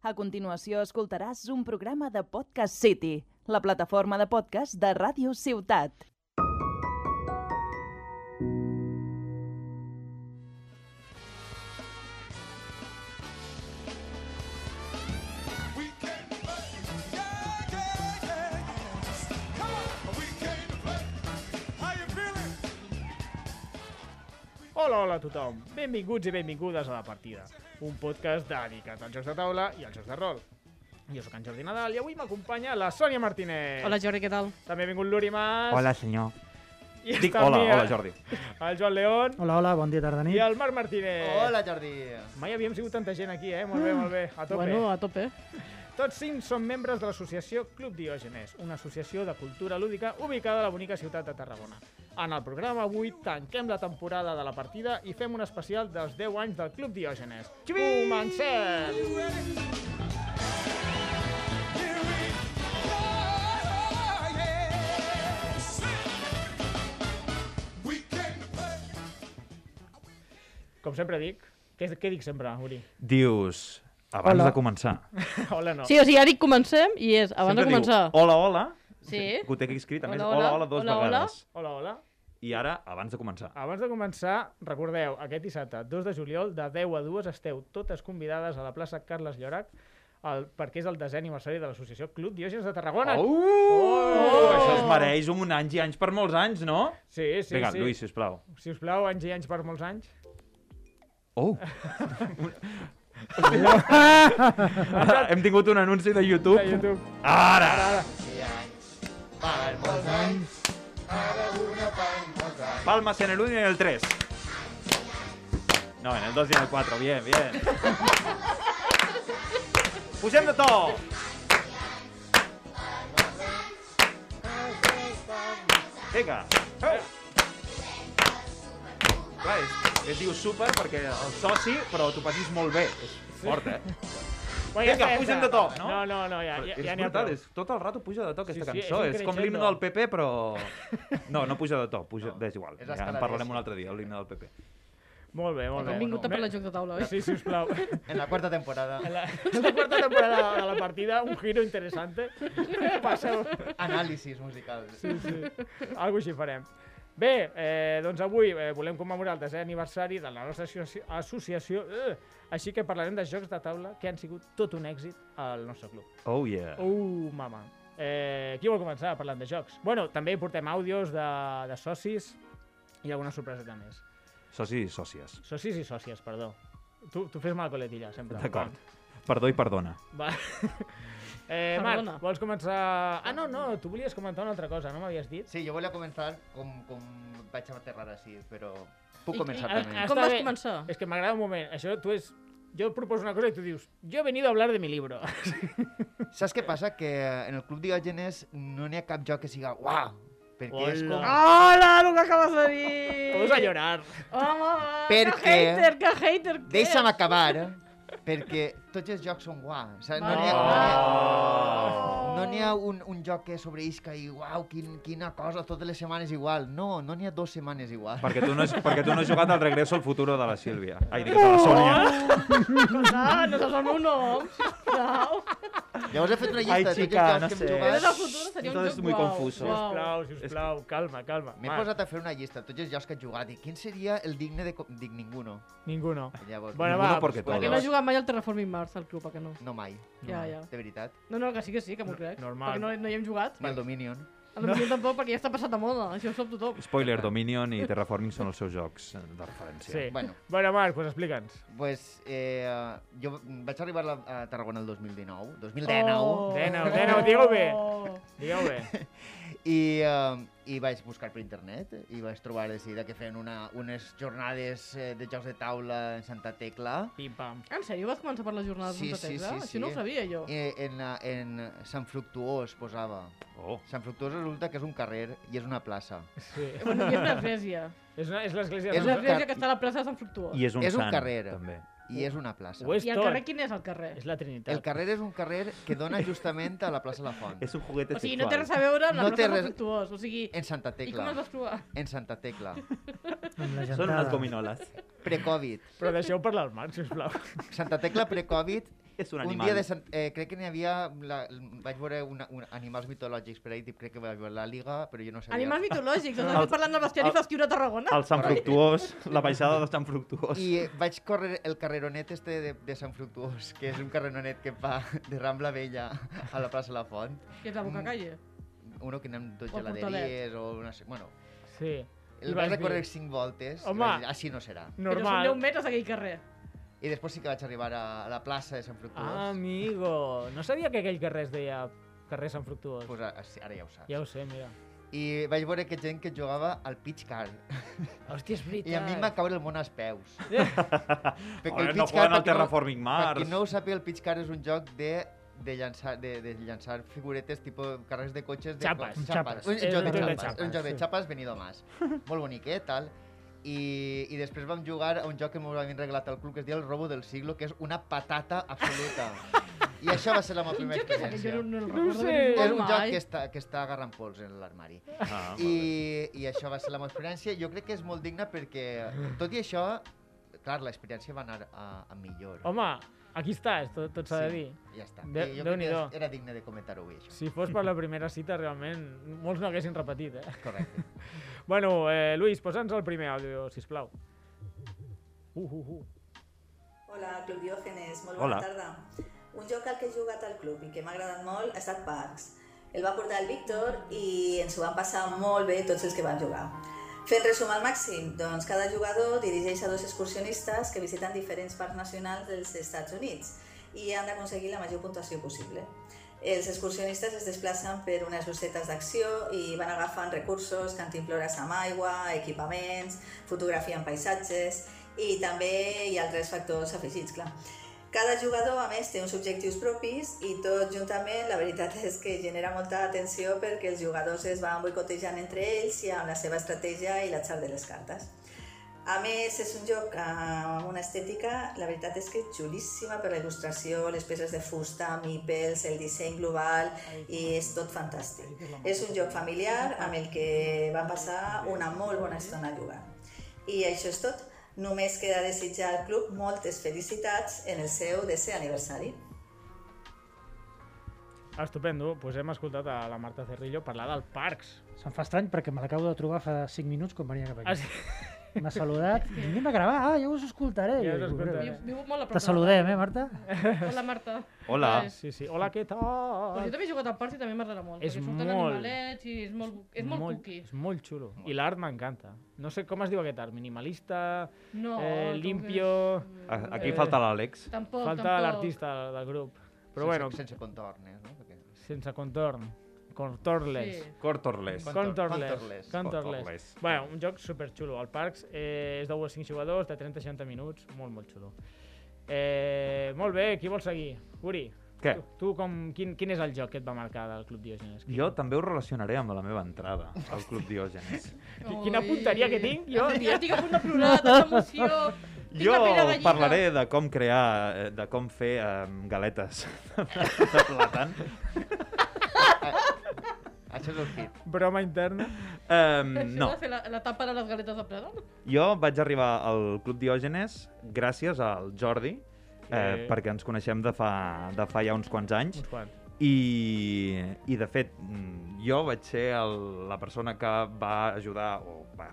A continuació escoltaràs un programa de Podcast City, la plataforma de podcast de Ràdio Ciutat. Hola, hola a tothom. Benvinguts i benvingudes a La Partida, un podcast dedicat als jocs de taula i als jocs de rol. Jo sóc en Jordi Nadal i avui m'acompanya la Sònia Martínez. Hola Jordi, què tal? També ha vingut l'Uri Mas. Hola, senyor. I Dic hola, mi hola, Jordi. El Joan León Hola, hola, bon dia, tarda, i nit. el Marc Martínez. Hola, Jordi. Mai havíem sigut tanta gent aquí, eh? Molt bé, molt bé. A tope. Bueno, a tope. Tots cinc són membres de l'associació Club Diògenes, una associació de cultura lúdica ubicada a la bonica ciutat de Tarragona. En el programa avui tanquem la temporada de la partida i fem un especial dels 10 anys del Club Diògenes. Comencem! Play. Com sempre dic, què, què dic sempre, Uri? Dius, abans Hola. de començar. Hola, no. Sí, o sigui, ara dic comencem i és abans Sempre de començar. Diu, hola, hola. Sí. Que ho té aquí escrit, a més, Hola, hola, hola. hola, dos Hola, hola. vegades. Hola, hola. I ara, abans de començar. Abans de començar, recordeu, aquest dissabte, 2 de juliol, de 10 a 2, esteu totes convidades a la plaça Carles Llorac, el, perquè és el desè aniversari de l'associació Club Diògenes de Tarragona. Oh! Oh! Això es mereix un anys i anys per molts anys, no? Sí, sí, Vinga, sí. Lluís, sisplau. Si us plau, anys i anys per molts anys. Oh! Hem tingut un anunci de YouTube. De YouTube. Ara! Ara, Palmas en el 1 y en el 3. No, en el 2 y en el 4. Bien, bien. Pugem de to! Vinga. Clar, és, es diu super perquè el soci, però tu passis molt bé. És fort, eh? Bueno, ja Vinga, està, ja pugem està. de to, no? No, no, no, ja, ja, és ja n'hi ha brutal, prou. és, tot el rato puja de to aquesta Sí, sí, cançó. és és, com l'himne del PP, però... No, no puja de to, puja... és igual. és Ja en parlarem un altre dia, l'himne del PP. Molt bé, molt bé. Hem vingut a parlar de joc de taula, oi? Sí, sisplau. En la quarta temporada. En la, en la quarta temporada de la partida, un giro interessante. Passeu... Anàlisis musicals. Sí, sí. Algo així farem. Bé, eh, doncs avui eh, volem commemorar el desè aniversari de la nostra associ- associació, eh, així que parlarem de jocs de taula que han sigut tot un èxit al nostre club. Oh, yeah. Uh, mama. Eh, qui vol començar parlant de jocs? Bueno, també portem àudios de, de socis i alguna sorpreseta més. Socis i sòcies. Socis i sòcies, perdó. Tu, tu fes mal coletilla, sempre. D'acord. Perdó i perdona. Va. Eh, Perdona. Marc, vols començar... Ah, no, no, tu volies comentar una altra cosa, no m'havies dit? Sí, jo volia començar com, com vaig aterrar així, però puc I- començar i- també. ah, Com vas bé. començar? Es que m'agrada un moment. Això tu és... Jo proposo una cosa i tu dius, yo he venido a hablar de mi libro. Saps què passa? Que en el Club Diògenes no n'hi ha cap joc que siga uau, perquè és com... Hola. Hola, el que acabes de dir! Vamos a llorar. Home, Perquè- que hater, que hater, Deixa'm acabar, perquè tots els jocs són guau. O sigui, no n'hi ha, no Oh. no n'hi ha un, un joc que sobreisca i uau, quin, quina cosa, totes les setmanes igual. No, no n'hi ha dues setmanes igual. Perquè tu, no has, perquè tu no has jugat al Regreso al Futuro de la Sílvia. Ai, dic, de la Sònia. Ah, no saps el meu nom, sisplau. Llavors he fet una llista Ai, de tots xica, els no jocs que sé. hem Però jugat. del futur seria un Todo joc es muy guau. confuso. Guau. Sisplau, sisplau, calma, calma. M'he Marc, posat a fer una llista de tots els jocs que he jugat i quin seria el digne de... co- Dic ninguno. Ninguno. Llavors, Bueno, Ninguno va, porque. Perquè no has jugat mai al Terraforming Mars, al club, a que no? No mai, Ja, ja. de veritat. No, no, que sí que sí, que m'ho crec. normal. Perquè no, no hi hem jugat. Ni el Dominion. A millor tampoc, perquè ja està passat de moda. Això ho sap tothom. Spoiler, Dominion i Terraforming són els seus jocs de referència. Sí. Bueno, Bueno, Marc, pues explica'ns. pues, eh, jo vaig arribar a, Tarragona el 2019, 2019, Oh. Dèneu, dèneu, digue-ho bé. Digueu bé. i, eh, i vaig buscar per internet i vaig trobar de seguida que feien una, unes jornades eh, de jocs de taula en Santa Tecla. Pim, pam. En sèrio vas començar per les jornades Sí, de Santa sí, Tecla? sí, Això sí. no ho sabia jo. I en, la- en Sant Fructuós posava. Oh. Sant Fructuós resulta que és un carrer i és una plaça. Sí. Bueno, i és una església. És, una, és l'església És És de una un església car- que està a la plaça de Sant Fructuós. I és un És un sant, carrer. també. I és una plaça. Ho és I el tot. carrer, quin és el carrer? És la Trinitat. El carrer és un carrer que dona justament a la plaça La Font. És un juguete O sigui, sexual. no té res a veure amb la No plaça res- Fructuós. O sigui, En Santa i com Tecla. es vas trobar? En Santa Tecla. Són unes gominoles. Pre-Covid. Però deixeu parlar el Marc, sisplau. Santa Tecla pre-Covid és un Un animal. dia de Sant... eh, crec que n'hi havia... La... Vaig veure una, una, animals mitològics per ahí, tip, crec que vaig veure la Liga, però jo no sabia... Animals mitològics, doncs estic parlant del bestiari festiu de Tarragona. El Sant Fructuós, la baixada de Sant Fructuós. I eh, vaig córrer el carreronet este de, de Sant Fructuós, que és un carreronet que va de Rambla Vella a la plaça La Font. Que és la Boca Calle. Uno que anem el geladeries o una... Bueno, Sí. el I vaig vas recórrer dir, cinc voltes Home. així no serà. Però són Normal. 10 metres aquell carrer. I després sí que vaig arribar a, a la plaça de Sant Fructuós. Ah, amigo. No sabia que aquell carrer es deia carrer Sant Fructuós. pues, a- ara ja ho saps. Ja ho sé, mira. I vaig veure que gent que jugava al pitch car. Hòstia, és veritat. I a mi em va caure el món als peus. Perquè Home, el no pitch juguen car, al per Terraforming Per Mars. qui no ho sàpiga, el pitch car és un joc de de llançar, de, de llançar figuretes tipus carrers de cotxes de Xapes, un xapes. Un, joc de un joc de xapes, xapes, un joc de xapes venido más. Molt boniquet, tal. I, I després vam jugar a un joc que m'ho havien regalat al club que es deia el robo del siglo, que és una patata absoluta. I això va ser la meva primera experiència. Jo no, no el No recordo sé. És un joc que està, que està agarrant pols en l'armari. Ah, I, I això va ser la meva experiència. Jo crec que és molt digna perquè, tot i això, clar, l'experiència va anar a, a millor. Home, aquí estàs, tot, tot s'ha de dir. Ja està. De- I jo crec que era digne de comentar-ho avui, això. Si fos per la primera cita, realment, molts no haguessin repetit, eh? Correcte. Bueno, eh, Luis, posa'ns el primer àudio, sisplau. Uh, uh, uh. Hola, Club Diògenes, molt Hola. bona tarda. Un joc al que he jugat al club i que m'ha agradat molt ha estat Parks. El va portar el Víctor i ens ho van passar molt bé tots els que van jugar. Fent resum al màxim, doncs cada jugador dirigeix a dos excursionistes que visiten diferents parcs nacionals dels Estats Units i han d'aconseguir la major puntuació possible. Els excursionistes es desplacen per unes rosetes d'acció i van agafant recursos, cantimplores amb aigua, equipaments, fotografia en paisatges i també hi ha altres factors afegits, clar. Cada jugador, a més, té uns objectius propis i tot juntament, la veritat és que genera molta atenció perquè els jugadors es van boicotejant entre ells i amb la seva estratègia i l'atzar de les cartes. A més, és un joc amb una estètica, la veritat és que xulíssima per la il·lustració, les peces de fusta, mipels, el disseny global i és tot fantàstic. És un joc familiar amb el que va passar una molt bona estona jugant. I això és tot. Només queda desitjar al club moltes felicitats en el seu desè aniversari. Estupendo, doncs hem escoltat a la Marta Cerrillo parlar del Parcs. Se'm fa estrany perquè me l'acabo de trobar fa 5 minuts quan venia cap Ah, aquí. sí? M'ha saludat. Anem a gravar. Ah, ja us escoltaré. Ja us escoltaré. Viu, molt a prop Te saludem, eh, Marta? Hola, Marta. Hola. Sí, sí. Hola, què tal? Pues jo també he jugat al Parcs i també m'agrada molt. És molt- animalets i és molt, és molt, cookie. És molt xulo. I l'art m'encanta. No sé com es diu aquest art. Minimalista, No, eh, limpio... és- Aquí Eh, falta l'Àlex. Tampoc, Falta tampoc. l'artista del grup. Però sense, bueno, Sense contornes, no? Perquè... sense contorn. Contorless. Sí. Cortorless. Con- Contorless. Contorless. Contorless. Contorless. Bueno, un joc superxulo. El Parcs eh, és de 1 a 5 jugadors, de 30-60 minuts. Molt, molt xulo. Eh, molt bé, qui vol seguir? Uri, Què? tu, tu com, quin, quin és el joc que et va marcar del Club Diògenes? Jo també ho relacionaré amb la meva entrada al Club Diògenes. Qui- Quina punteria que tinc, jo. Jo estic a punt de plorar, tanta emoció. Tinc Jo parlaré de com crear, eh, de com fer eh, galetes de plàtan. Això és el hit. Broma interna. Um, Això no, de fer la, la tapa de les galetes de plàtan? jo vaig arribar al Club Diògenes gràcies al Jordi, eh, Eh. perquè ens coneixem de fa, de fa ja uns quants anys. Uns quants. I, I de fet, mm, jo vaig ser el, la persona que va ajudar, o va,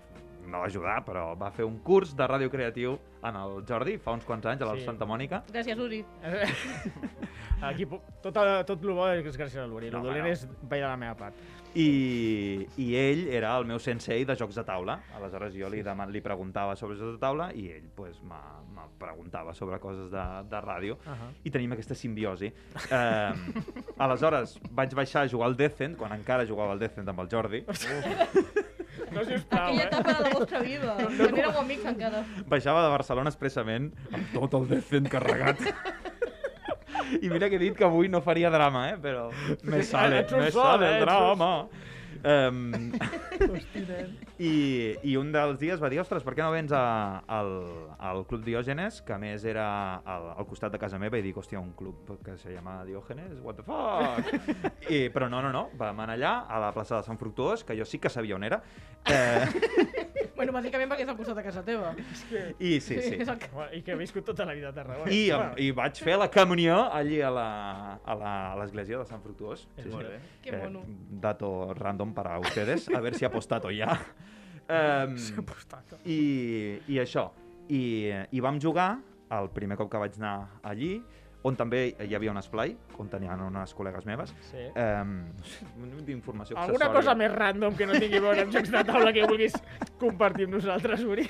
no va ajudar, però va fer un curs de ràdio creatiu en el Jordi fa uns quants anys, a la Sí. Santa Mònica. Gràcies, Uri. Aquí, tot, el- tot el bo és gràcies a l'Uri. No, el dolent no. és veia de la meva part. I, I ell era el meu sensei de jocs de taula. Aleshores jo li, deman, li preguntava sobre jocs de taula i ell pues, me, me preguntava sobre coses de, de ràdio. Uh -huh. i tenim aquesta simbiosi. Eh, aleshores, vaig baixar a jugar al Decent, quan encara jugava al Decent amb el Jordi. No, sisplau, Aquella eh? etapa de la vostra vida. Quan éreu amics encara. Baixava de Barcelona expressament amb tot el Decent carregat. I mira que he dit que avui no faria drama, eh? Però me sale, me sale eh? el un drama. Um, I, I un dels dies va dir, ostres, per què no vens a, al, al Club Diògenes, que a més era al, al costat de casa meva, i dic, hòstia, un club que se llama Diògenes, what the fuck? I, però no, no, no, vam anar allà, a la plaça de Sant Fructuós, que jo sí que sabia on era, eh, Bueno, bàsicament perquè és al costat de casa teva. I sí, sí. És el que... I que he viscut tota la vida a Tarragona. I, Bueno, I vaig fer la comunió allí a la- a la- a l'església de Sant Fructuós. És molt bé. Que mono. dato random para ustedes, a ver si ha apostato ya. Um, i, I això. I, I vam jugar el primer cop que vaig anar allí, on també hi havia un esplai, on tenien unes col·legues meves. Sí. Um, d'informació Alguna cosa més random que no tingui a veure amb jocs de taula que vulguis compartir amb nosaltres, Uri?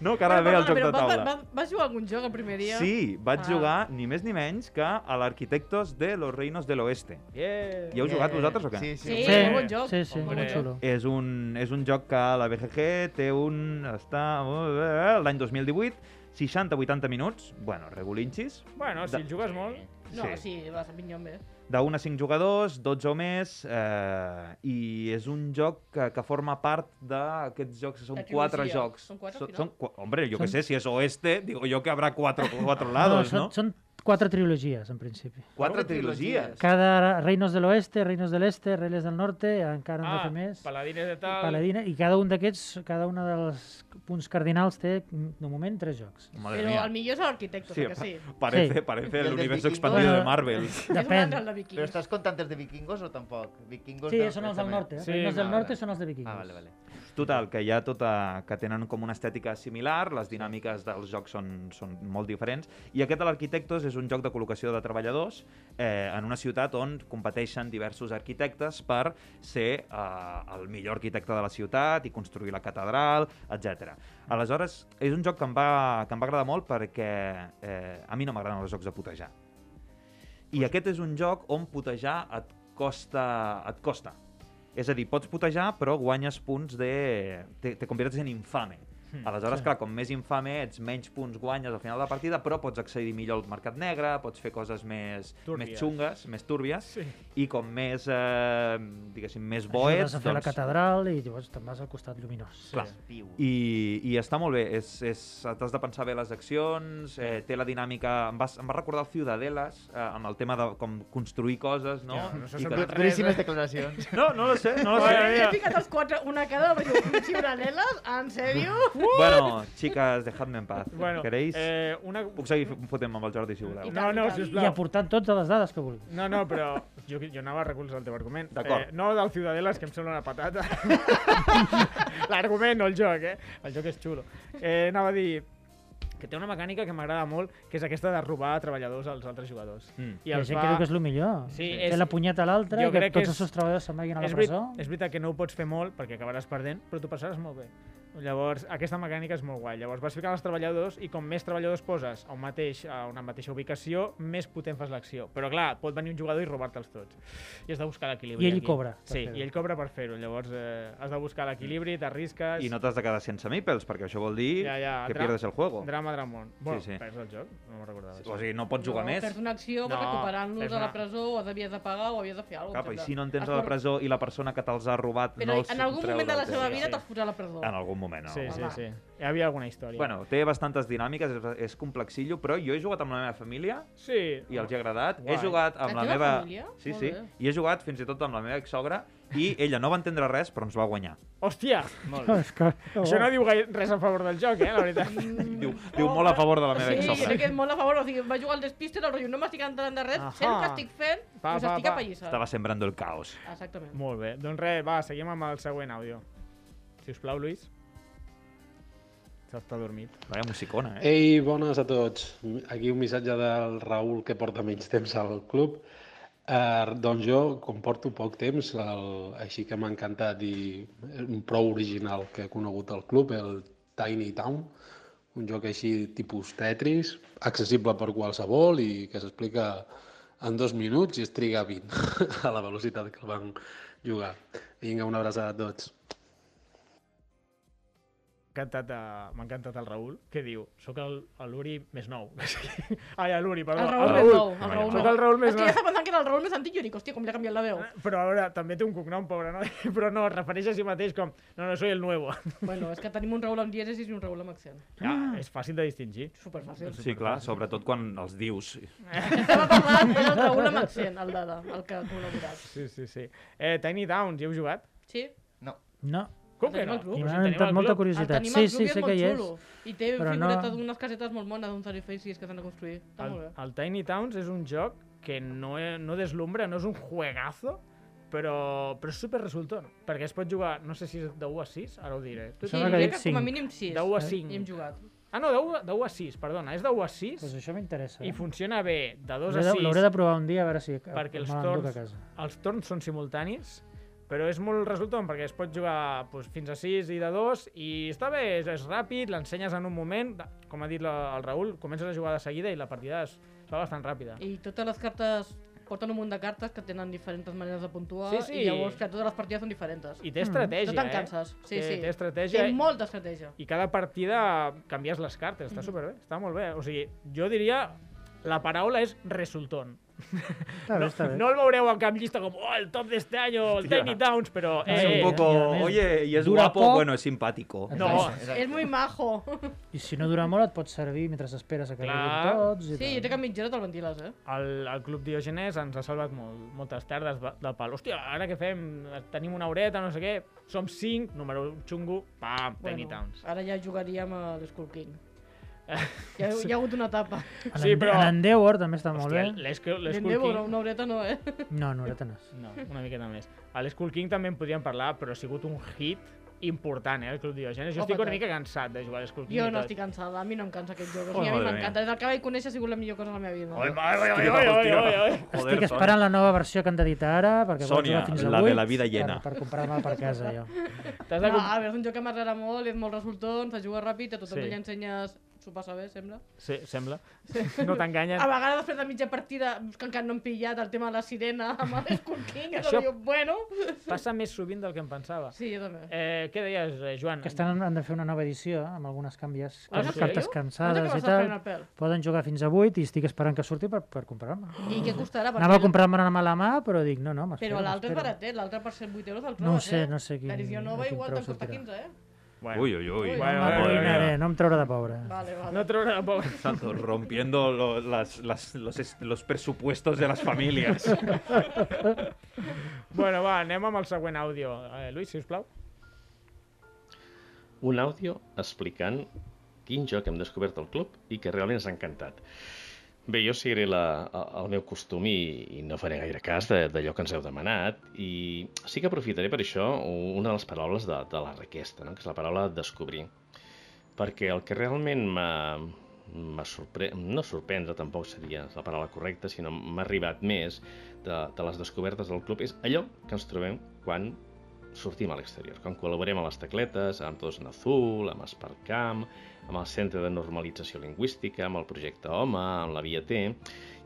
No, que ara ve el joc de Però taula. vas, vas, vas jugar algun joc el primer dia? Sí, vaig Ah. jugar ni més ni menys que a l'Arquitectos de los Reinos del Oeste. Yeah. Hi heu jugat vosaltres o què? Sí, sí. Sí, Sí, molt bon joc. sí, sí, Hombre. molt xulo. És un, és un joc que la BGG té un... està... l'any 2018, 60-80 minuts, bueno, regulinxis, Bueno, si De- el jugues molt... No, Sí. sí, vas a bé. de 1 a 5 jugadors, 12 o més, eh, i és un joc que, que forma part d'aquests jocs, que són La quatre trilogia. jocs. Són quatre, Són- al són, final? qu- hombre, yo que Són- sé, si es oeste, digo yo que habrá cuatro, cuatro lados, no, ¿no? són, són quatre trilogies, en principi. Quatre trilogies. Cada Reinos del Oeste, Reinos del Este, Reinos del Norte, encara han de Ah, fer més. paladines de tal... Paladina, i cada un d'aquests, cada un dels punts cardinals té, de moment, tres jocs. Madre Però mía. el millor és l'arquitecte, Sí, que sí. Parece, Sí. parece ¿Y el el del universo vikingo? expandido de Marvel. Depèn. de Però estàs contant els de vikingos o tampoc? Vikingos Sí, de- són els del nord. Eh? Sí, Reinos del Norte vale. són els de vikingos. Ah, vale, vale. Total, que hi ha tota... que tenen com una estètica similar, les dinàmiques dels jocs són, són molt diferents, i aquest de l'Arquitectos és un joc de col·locació de treballadors eh, en una ciutat on competeixen diversos arquitectes per ser eh, el millor arquitecte de la ciutat i construir la catedral, etc. Aleshores, és un joc que em va, que em va agradar molt perquè eh, a mi no m'agraden els jocs de putejar. I aquest és un joc on putejar et costa, et costa. És a dir, pots putejar, però guanyes punts de... Te, te conviertes en infame. Aleshores, sí. clar, com més infame ets, menys punts guanyes al final de la partida, però pots accedir millor al mercat negre, pots fer coses més, Túrbies. més xungues, més túrbies, Sí. i com més, eh, diguéssim, més bo Ajudes ets, a fer la doncs... catedral i llavors te'n vas al costat lluminós. Clar. Viu. I, I està molt bé, és, és, t'has de pensar bé les accions, eh, té la dinàmica... Em va, em va recordar el Ciudadelas, eh, amb el tema de com construir coses, no? Ja, no que- res, Duríssimes eh? declaracions. No, no lo sé, no lo sé. He ficat els quatre una cada, però diu, ciudadeles, en sèrio? Bueno, chicas, dejadme en paz. Bueno, ¿Queréis? eh, una... Puc seguir fotent amb el Jordi, si voleu. No, no, I sisplau. aportant totes les dades que vulguis. No, no, però jo, jo anava a recolzar el teu argument. D'acord. Eh, no del Ciudadelas, que em sembla una patata. L'argument, no el joc, eh? El joc és xulo. Eh, anava a dir que té una mecànica que m'agrada molt, que és aquesta de robar treballadors als altres jugadors. Mm. I Hi ha gent que és el millor. Sí, Té és- la punyeta a l'altra jo i que que tots és- els seus treballadors se'n vagin a la presó. és veritat que no ho pots fer molt perquè acabaràs perdent, però tu passaràs molt bé. Llavors, aquesta mecànica és molt guai. Llavors, vas ficant els treballadors i com més treballadors poses a, un mateix, a una mateixa ubicació, més potent fas l'acció. Però clar, pot venir un jugador i robar-te'ls tots. I has de buscar l'equilibri. I ell aquí. cobra Sí, i ell cobra per fer-ho. Llavors, eh, has de buscar l'equilibri, t'arrisques... I no t'has de quedar sense meeples, perquè això vol dir Ja, ja, que dra- pierdes el juego. Drama, dramón. Bueno, Sí, sí. perds el joc? No me'n recordava. O sigui, no pots jugar no, més. Perds una acció, No, recuperant-los perds a la una- presó, o havies de pagar o havies de fer alguna Cap, i cosa. si no en tens a la presó i la persona que te'ls ha robat Però no els en algun treu moment de del la teu- seva vida sí. t'has posat a la presó. En algun moment, no. Sí, sí, sí. Hi havia alguna història. Bueno, té bastantes dinàmiques, és, és complexillo, però jo he jugat amb la meva família sí. i els hi ha agradat. Guai. He jugat amb La la, teva meva... família? Sí, Molt sí. bé. I he jugat fins i tot amb la meva exsogra i ella no va entendre res, però ens va guanyar. Hòstia! Molt bé. Que... Això no diu gaire res a favor del joc, eh, la veritat. Diu, diu molt a favor de la meva Sí, exsogra. crec que és molt a favor, o sigui, va jugar al despiste, el rotllo, no m'estic entrant de res, Ahà. sé el que estic fent, Pa, pa, estic pa. apallissant. Estava sembrando el caos. Exactament. Molt bé. Doncs res, va, seguim amb el següent àudio. Si us plau, Lluís. S'està dormit. Vaya musicona, eh? Ei, bones a tots. Aquí un missatge del Raül que porta menys temps al club. Uh, doncs jo, com porto poc temps, el, així que m'ha encantat i un prou original que he conegut al club, el Tiny Town, un joc així tipus Tetris, accessible per qualsevol i que s'explica en dos minuts i es triga 20 a la velocitat que el van jugar. Vinga, una abraçada a tots. Encantat, eh, m'ha encantat el Raül, que diu, soc el, el l'Uri més nou. Ai, l'Uri, perdó. El Raül més nou, el Raül Soc nou. el Raül més És que ja nou. estava pensant que era el Raül més antic i jo dic, hòstia, com li ha canviat la veu. Però a veure, també té un cognom, pobre, no? Però no, es refereix a si mateix com, no, no, soy el nuevo. Bueno, és que tenim un Raül amb dièresis i un Raül amb accent. Ja, és fàcil de distingir. Superfàcil. Sí, clar, sobretot quan els dius. Estava parlant del Raül amb accent, el Dada, el que ha col·laborat. Sí, sí, sí. Eh, Tiny Towns, hi heu jugat? Sí? No. No. Com que tenim no? I m'ha si tenim entrat molta curiositat. El tenim Sí, sí, sé és que hi és. I té però figuretes no- d'unes casetes molt mones, d'uns edificis que s'han de construir. Està El, molt bé. el Tiny Towns és un joc que no, e- no deslumbra, no és un juegazo, però, però és super resultant, perquè es pot jugar, no sé si és de 1 a 6, ara ho diré. Tu Sí, que que com a mínim 6. De 1 a Eh? 5. I hem jugat. Ah, no, de 1, a- de 1 a 6, perdona, és de 1 a 6 Pues això m'interessa. i eh? funciona bé de 2 L'hauré a de- 6. L'hauré de provar un dia a veure si Perquè els torns-. Els torns són simultanis, però és molt resultant perquè es pot jugar doncs, fins a 6 i de 2 i està bé, és, és ràpid, l'ensenyes en un moment, com ha dit la, el Raül, comences a jugar de seguida i la partida es, fa bastant ràpida. I totes les cartes porten un munt de cartes que tenen diferents maneres de puntuar Sí, sí. i llavors que totes les partides són diferents. I té estratègia, No te'n eh? canses. Sí, té, sí. té estratègia Té molta estratègia. i cada partida canvies les cartes, està superbé, està molt bé. O sigui, jo diria, la paraula és resultón. Està bé, està bé. No el veureu en cap llista com oh, el top d'este any o el. Tiny Towns, però... Es Eh, un poco, oye, y es dura guapo, poc. bueno, es simpático. No, És molt majo. I si no dura molt et pot servir mentre esperes a que Clar. arribin tots. I Sí, tal. jo crec que a mitja hora te'l ventiles, eh? el, el Club Diogenes ens ha salvat molt, moltes tardes del pal. Hòstia, ara què fem? Tenim una horeta, no sé què. Som cinc, número xungo, pam, Tiny Towns. ara ja jugaríem a l'Skull King. Hi ha, hi ha hagut una etapa. En Sí, però- En Endeavor també està molt Hòstia, bé. l'Skull L'Endeavor, King... una horeta no, eh? No, no, ara tenes. No, una miqueta més. A l'Skull King també en podríem parlar, però ha sigut un hit important, eh, el Club Diogenes. Jo Home, estic una mica cansat de jugar a l'Skull King Jo no tot. estic cansada, a mi no em cansa aquest joc. O Oh, sigui, a mi m'encanta. Des del que vaig conèixer ha sigut la millor cosa de la meva vida. Oi, oi, oi, oi, oi, oi, oi, oi. Estic esperant la nova versió que han d'editar ara, perquè Sònia, jugar fins a la de 8 la vida llena. Per, per comprar-me per casa, jo. No, comp- a veure, és un joc que m'agrada molt, és molt resultant, se juga ràpid, a tothom Sí. li ensenyes... S'ho passa bé, sembla. Sí, sembla. No t'enganyen. A vegades després de mitja partida, que encara no hem pillat el tema de la sirena amb l'Skull King, és Això- Això... bueno... Passa més sovint del que em pensava. Sí, jo també. Eh, què deies, eh, Joan? Que estan, han de fer una nova edició, eh, amb algunes canvies, Ah, sí? cartes No cansades sé i tal. el. Poden jugar fins a 8 i estic esperant que surti per, per comprar-me. I què costarà? Anava a comprar-me a la mà, però dic, no, no, m'espero. Però l'altre és baratet, l'altre per 108 euros el No ho trobes, sé, eh? no sé quin- L'edició nova quin igual preu te'n costa sortirà. 15, eh? Bueno, Uy, uy, uy. Bueno, No bueno, no em traurà de pobre. Vale, vale. No traurà de pobre. Santo, rompiendo lo- las- las- los, los presupuestos de las familias. Bueno, va, anem amb el següent àudio. Eh, Lluís, sisplau. un àudio explicant quin joc hem descobert al club i que realment ens ha encantat. Bé, jo seguiré la, el meu costum i, i no faré gaire cas d'allò que ens heu demanat i sí que aprofitaré per això una de les paraules de, de la requesta, no? que és la paraula descobrir. Perquè el que realment m'ha sorpre... no sorprendre tampoc seria la paraula correcta, sinó m'ha arribat més de, de les descobertes del club és allò que ens trobem quan sortim a l'exterior, quan col·laborem a les tecletes, amb Tots en Azul, amb Sparkcamp, amb el Centre de Normalització Lingüística, amb el projecte HOME, amb la Via T,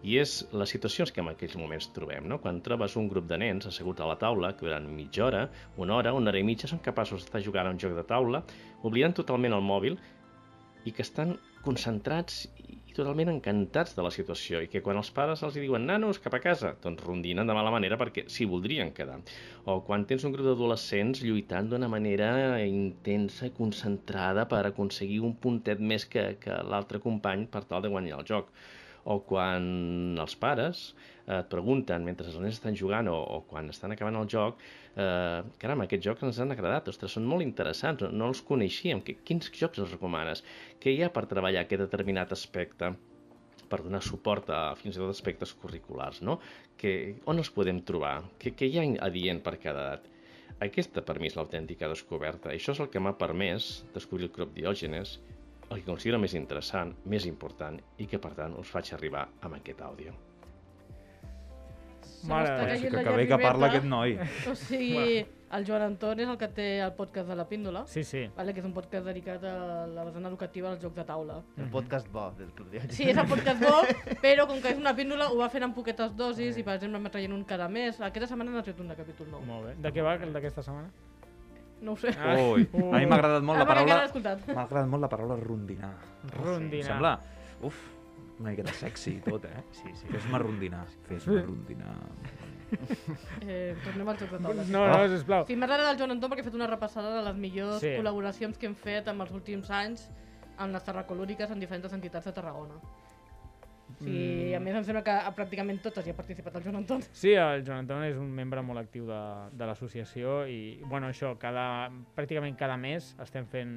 i és les situacions que en aquells moments trobem, no? Quan trobes un grup de nens assegut a la taula, que durant mitja hora, una hora, una hora i mitja, són capaços d'estar jugant a un joc de taula, oblidant totalment el mòbil, i que estan concentrats i i totalment encantats de la situació i que quan els pares els diuen nanos cap a casa, doncs rondinen de mala manera perquè s'hi voldrien quedar. O quan tens un grup d'adolescents lluitant d'una manera intensa i concentrada per aconseguir un puntet més que, que l'altre company per tal de guanyar el joc. O quan els pares eh, et pregunten, mentre els nens estan jugant o, o quan estan acabant el joc, eh, caram, aquests jocs ens han agradat, ostres, són molt interessants, no, els coneixíem, quins jocs els recomanes? Què hi ha per treballar aquest determinat aspecte? per donar suport a fins i tot aspectes curriculars, no? Que, on els podem trobar? Què, hi ha adient per cada edat? Aquesta, per mi, és l'autèntica descoberta. Això és el que m'ha permès descobrir el Club Diògenes, el que considero més interessant, més important, i que, per tant, us faig arribar amb aquest àudio. Mare Déu, caient que, que bé que parla aquest noi. O sigui, el Joan Anton és el que té el podcast de la Píndola, Sí, sí. vale, que és un podcast dedicat a la vessant educativa dels jocs de taula. El podcast bo del Club. Sí, és el podcast bo, però com que és una píndola ho va fent en poquetes dosis i per exemple m'ha traient un cada mes. Aquesta setmana n'ha tret un de capítol nou. Molt bé. De què va el d'aquesta setmana? No ho sé. Ah. Ui, a mi m'ha agradat molt Ah, la paraula... M'ha agradat molt la paraula rondinar. Rondinar. Sembla, uf, una miqueta sexy i tot, eh? Sí, sí. Fes-me rondinar, fes-me rondinar. Eh, tornem al joc de taula. No, no, sisplau. Sí, m'agrada del Joan Anton perquè ha fet una repassada de les millors Sí. col·laboracions que hem fet en els últims anys amb les terracolúriques en diferents entitats de Tarragona. O sigui, a més em sembla que a pràcticament totes hi ha participat el Joan Anton. Sí, el Joan Anton és un membre molt actiu de, de l'associació i, bueno, això, cada, pràcticament cada mes estem fent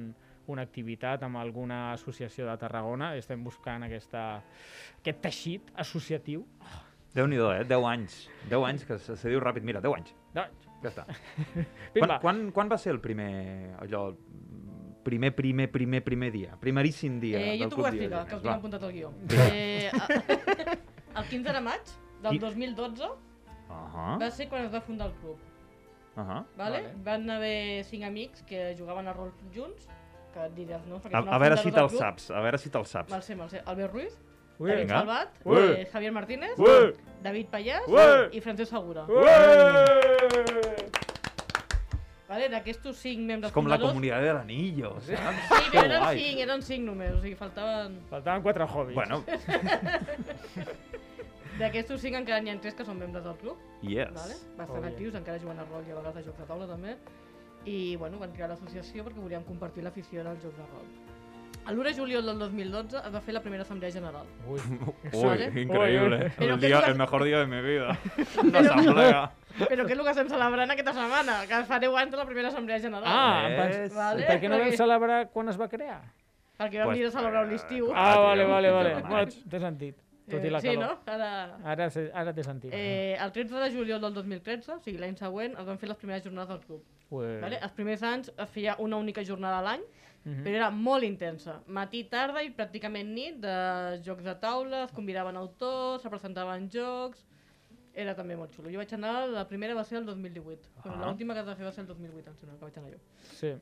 una activitat amb alguna associació de Tarragona i estem buscant aquesta, aquest teixit associatiu. Déu-n'hi-do, eh? 10 anys. 10 anys, que se, se diu ràpid. Mira, 10 anys. Deu anys. Ja està. quan, quan, quan va ser el primer, allò, primer, primer, primer, primer dia? Primeríssim dia Eh, jo t'ho vull explicar, que ho tinc apuntat al guió. Eh, el 15 de maig del Qui- 2012 Ahà, va ser quan es va fundar el club. ahà. Vale? Van haver cinc amics que jugaven a rol junts, que et diràs, no? Perquè A, són a veure si te'l saps, a veure si te'l saps. Me'l sé, me'l sé. Albert Ruiz, Ui, David vinga. Salvat, Ui. eh, Javier Martínez, Ui. David Pallàs Ui. i Francesc Segura. Ué! Vale? D'aquestos cinc membres És com la fundadors... comunitat de l'anillo, saps? Sí, però eren guai. cinc, eren cinc només, o sigui, faltaven... Faltaven quatre hobbies. Bueno, D'aquestos cinc encara n'hi ha tres que són membres del club. yes. Vale? Bastant Oh, yeah. actius, encara juguen a rol i a vegades a jocs de taula també. I bueno, van crear l'associació perquè volíem compartir l'afició als jocs de rol. L'1 de juliol del 2012 es va fer la primera assemblea general. Ui, Uy, Vale. increíble. Pero El, día, digas- el mejor día de mi vida. Una asamblea. Però què és el que estem celebrant aquesta setmana? Que fa 10 anys de la primera assemblea general. Ah, em pens... Vale. per què no vam celebrar quan es va crear? Perquè vam Pues, venir a celebrar l'estiu. eh, Ah, tio, vale, vale, vale. Bueno, t'he sentit. Tot i la Eh, sí, calor. no? Ara... Ara, ara t'he sentit. Eh, el 13 de juliol del 2013, o sigui, l'any següent, es van fer les primeres jornades del club. Vale? Els primers anys es feia una única jornada a l'any, Mhm. però era molt intensa. Matí, tarda i pràcticament nit de jocs de taula, es convidaven autors, se presentaven jocs... Era també molt xulo. Jo vaig anar, la primera va ser el 2018. Bueno, Ah. L'última que es va fer va ser el 2008, em sembla que vaig anar jo. Sí.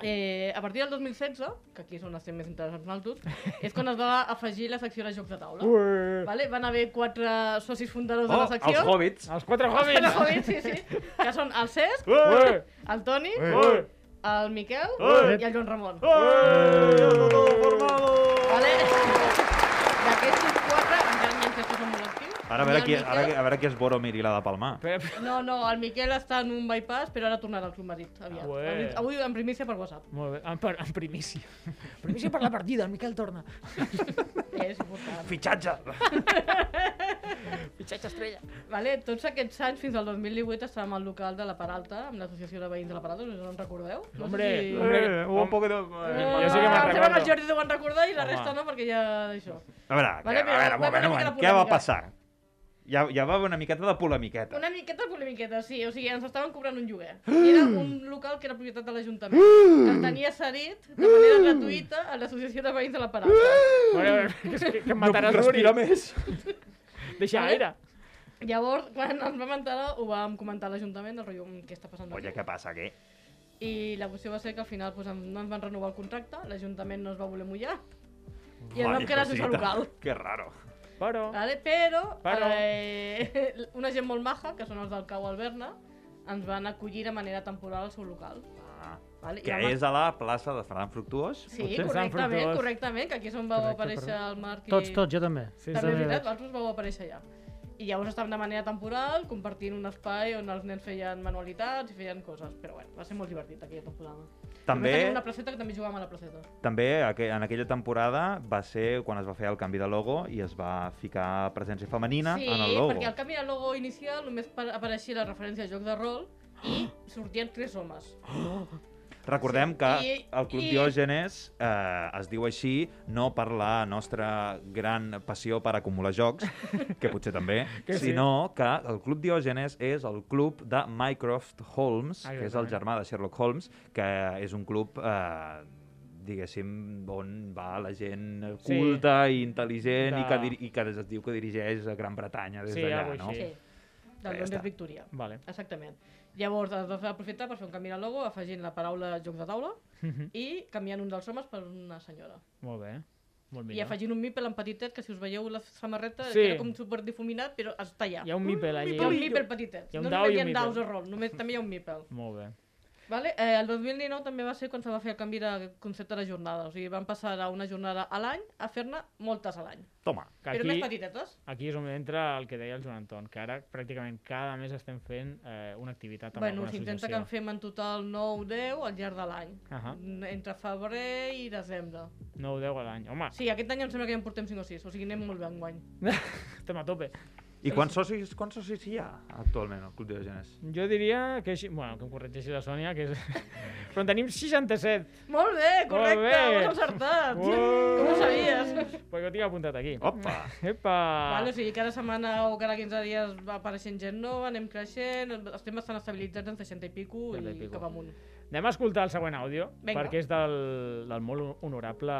Eh, a partir del 2016, que aquí és on estem més interessants nosaltres, és quan es va afegir la secció de jocs de taula. Ui. Vale? Van haver quatre socis fundadors de Oh, la secció. els hobbits. Els quatre Els hòbits! hobbits, sí, sí. Que són el Cesc, Ui. el Toni, Ui. el Miquel Ui. i el Joan Ramon. ¡Eh! ¡Todo formado! Vale? D'aquests quatre, encara n'hi ha tres que són molt actius. Ara a veure, qui, ara, Miquel- a veure qui és Boromir i la de Palmar. No, no, el Miquel està en un bypass, però ara tornarà al Club Madrid, aviat. Ué. Avui en primícia per WhatsApp. Molt bé, en, per, en primícia. primícia per la partida, el Miquel torna. És important. Fitxatge! Fitxatge estrella. Vale, tots aquests anys, fins al 2018, estàvem al local de la Paralta, amb l'associació de veïns de la Paralta, no en recordeu. No Hombre, sé si... hombre. Eh, un poquito... Eh, Jo sí que me'n em sembla que recordo. el Jordi ho van recordar i la Home. resta no, perquè ja d'això. A veure, Vale, a veure, un moment, haver un una moment. mica de Què va polèmica. passar? Ja, ja va haver una miqueta de polemiqueta. Una miqueta polemiqueta, sí. O sigui, ens estaven cobrant un lloguer. I era un local que era propietat de l'Ajuntament, que el tenia cedit de manera gratuïta a l'Associació de Veïns de la Parada. Bueno, que, és que, que em No mataràs, puc respirar més. Deixa Vale. aire. Llavors, quan ens vam enterar, ho vam comentar a l'Ajuntament, el rotllo, "Mm, què està passant Oye, què passa aquí? I la qüestió va ser que al final pues, no ens van renovar el contracte, l'Ajuntament no es va voler mullar, i ens vam quedar sense local. Que raro. Però... Vale? Però, Però- Eh, una gent molt maja, que són els del Cau Alberna, ens van acollir de manera temporal al seu local. Ah, Vale? Que vam- és a la plaça de Ferran Fructuós? Sí, Potser correctament, Fructuós. correctament, que aquí és on vau Correcte, aparèixer correcte. el Marc i... Tots, tots, jo també. Sí, També és veritat, vosaltres vau aparèixer allà. I llavors estàvem de manera temporal, compartint un espai on els nens feien manualitats i feien coses. Però bueno, va ser molt divertit aquella temporada. També, tenim una placeta que també jugàvem a la placeta. també en aquella temporada va ser quan es va fer el canvi de logo i es va ficar presència femenina sí, en el logo. perquè al canvi de logo inicial només pa- apareixia la referència a joc de rol i sortien tres homes. Recordem que I- el Club i- Diògenes eh, es diu així no per la nostra gran passió per acumular jocs, que potser també, Que sí. sinó que el Club Diògenes és el club de Mycroft Holmes, que és el germà de Sherlock Holmes, que és un club eh, diguéssim, on va la gent Sí. culta i intel·ligent i, De- que, diri- i que es diu que dirigeix a Gran Bretanya des Sí, d'allà, no? Sí, del Ja Londres està. Victoria. Vale. Exactament. Llavors es va aprofitar per fer un canvi de logo afegint la paraula jocs de taula i canviant un dels homes per una senyora. Molt bé. Molt I millor. afegint un mipel en petitet, que si us veieu la samarreta, Sí. era com super difuminat, però està allà. Hi ha un mipel allà. Hi ha un mipel petitet. Hi ha un no dau només i hi un ha mipel. daus de rol, només també hi ha un mipel. Molt bé. Vale? Eh, el 2019 també va ser quan se va fer el canvi de concepte de jornada. O sigui, van passar d'una jornada a l'any a fer-ne moltes a l'any. Toma, que Però aquí, més petitetes. aquí és on entra el que deia el Joan Anton, que ara pràcticament cada mes estem fent eh, una activitat amb Bueno, alguna s'intenta que associació. en fem en total 9-10 al llarg de l'any. Ahà. Entre febrer i desembre. 9 o 10 a l'any. Home, Sí, aquest any em sembla que ja en portem 5 o 6, o sigui, anem molt bé enguany. estem a tope. I quants socis, quants socis hi ha actualment al Club Diògenes? Jo diria que... Així, bueno, que em corregeixi la Sònia, que és... Però en tenim 67. Molt bé, correcte, Molt bé. ho has encertat. Oh. Com ho sabies? Perquè ho tinc apuntat aquí. Opa! Epa! Vale, o sigui, cada setmana o cada 15 dies va apareixent gent nova, anem creixent, estem bastant estabilitzats en 60 i pico 60 i i pico. cap amunt. Anem a escoltar el següent àudio, Vinga. perquè és del, del molt honorable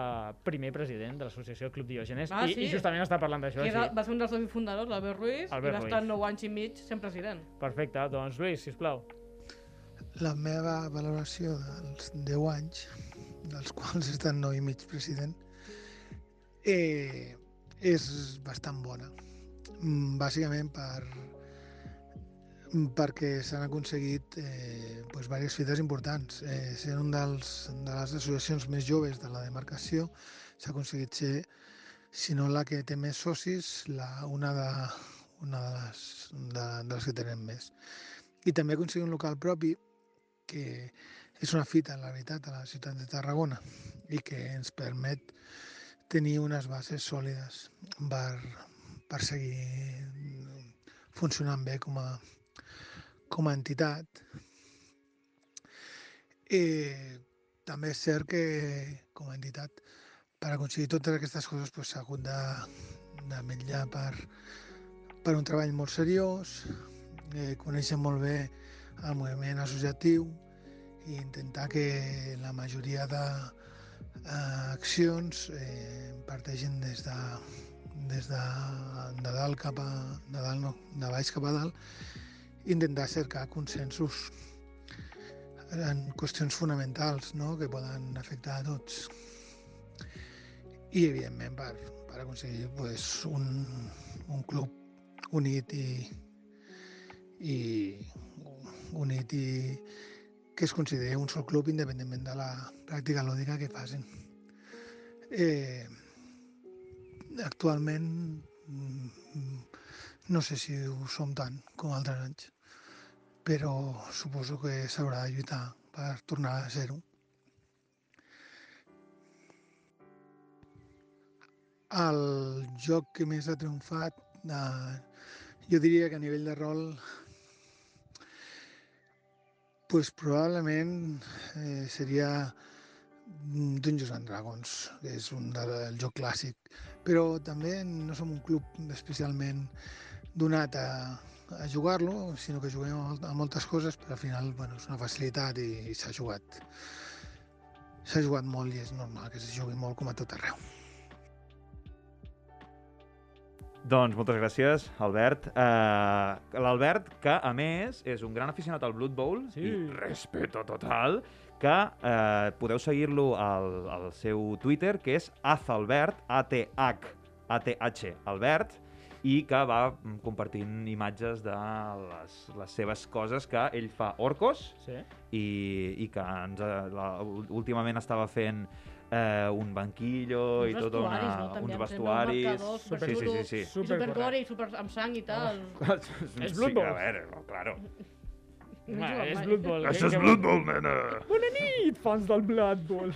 primer president de l'associació Club Diògenes, Ah, i, sí? i justament està parlant d'això. Així. va ser un dels dos fundadors, l'Albert Ruiz, Albert i va estar Ruiz. 9 anys i mig sent president. Perfecte, doncs Lluís, sisplau. La meva valoració dels 10 anys, dels quals he estat 9 i mig president, eh, és bastant bona. Mm, Bàsicament per, perquè s'han aconseguit eh, pues, diverses fites importants. Eh, sent un dels, de les associacions més joves de la demarcació, s'ha aconseguit ser, si no la que té més socis, la, una, de, una de, les, de, de les que tenen més. I també aconseguir un local propi que és una fita, en la veritat, a la ciutat de Tarragona i que ens permet tenir unes bases sòlides per, per seguir funcionant bé com a, com a entitat. Eh, també és cert que com a entitat per aconseguir totes aquestes coses s'ha hagut de, de vetllar per, per un treball molt seriós, eh, conèixer molt bé el moviment associatiu i intentar que la majoria d'accions eh, parteixin des de, des de, de dalt cap a de, dalt, no, de baix cap a dalt intentar cercar consensos en qüestions fonamentals no? que poden afectar a tots i evidentment per, per aconseguir pues, un, un club unit i, i unit i que es consideri un sol club independentment de la pràctica lúdica que facin. Eh, actualment mm, no sé si ho som tant com altres anys, però suposo que s'haurà de lluitar per tornar a ser-ho. El joc que més ha triomfat, eh, jo diria que a nivell de rol pues probablement eh, seria Dungeons and Dragons, que és un del joc clàssic. Però també no som un club especialment donat a, a jugar-lo, sinó que juguem a, mol- a moltes coses, però al final bueno, és una facilitat i, i s'ha jugat. S'ha jugat molt i és normal que se jugui molt com a tot arreu. Doncs moltes gràcies, Albert. Uh, L'Albert, que a més és un gran aficionat al Blood Bowl, Sí. i respeto total, que uh, podeu seguir-lo al, al seu Twitter, que és azalbert, A-T-H, A-T-H, Albert, i que va mm, compartint imatges de les, les seves coses que ell fa orcos Sí. i, i que ens, eh, la, últimament estava fent eh, un banquillo Uns i tota una, no? També uns vestuaris. un marcador sí, sí, sí, sí. I supercore i super amb sang i tal. És Sí, Blood Bowl. A veure, claro. Home, jugat és. Blood Bowl. Això és que- Blood Bowl, nena! Bona nit, fans del Blood Bowl.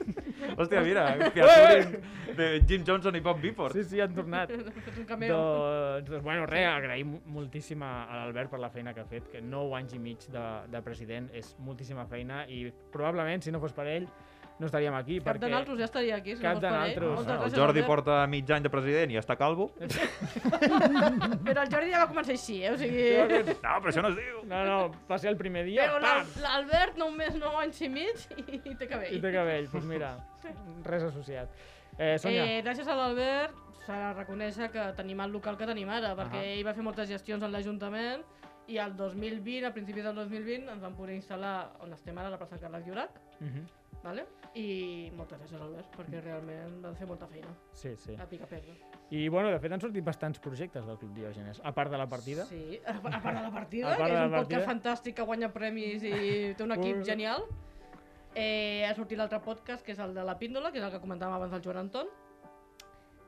Hòstia, mira, featuring de Jim Johnson i Bob Bifford. Sí, sí, han tornat. Fet un cameo. doncs, doncs, bueno, res, agraïm moltíssim a a l'Albert per la feina que ha fet, que 9 anys i mig de, de president és moltíssima feina i probablement, si no fos per ell, no estaríem aquí. Cap perquè... de nosaltres ja estaria aquí, si Cap no de naltros. Moltes El Jordi porta mig any de president i està calvo. Però el Jordi ja va començar així, eh? O sigui... No, però això no es diu. No, no, va ser el primer dia, Però l'Albert només 9 anys i mig i, i té cabell. I té cabell, doncs mira, res associat. Eh, Sònia, Eh, gràcies a l'Albert s'ha de reconèixer que tenim el local que tenim ara, perquè Ahà. ell va fer moltes gestions en l'Ajuntament i al 2020, a principis del 2020, ens vam poder instal·lar on estem ara, a la plaça Carles Llorac, Mhm. Vale? I moltes gràcies, Albert, perquè realment van fer molta feina. Sí, sí. A pica pedra. I, bueno, de fet, han sortit bastants projectes del Club Diògenes, a part de la partida. Sí, a, a part de la partida, que és un podcast partida. fantàstic que guanya premis i té un equip Ui. genial. Eh, ha sortit l'altre podcast, que és el de la píndola, que és el que comentàvem abans del Joan Anton.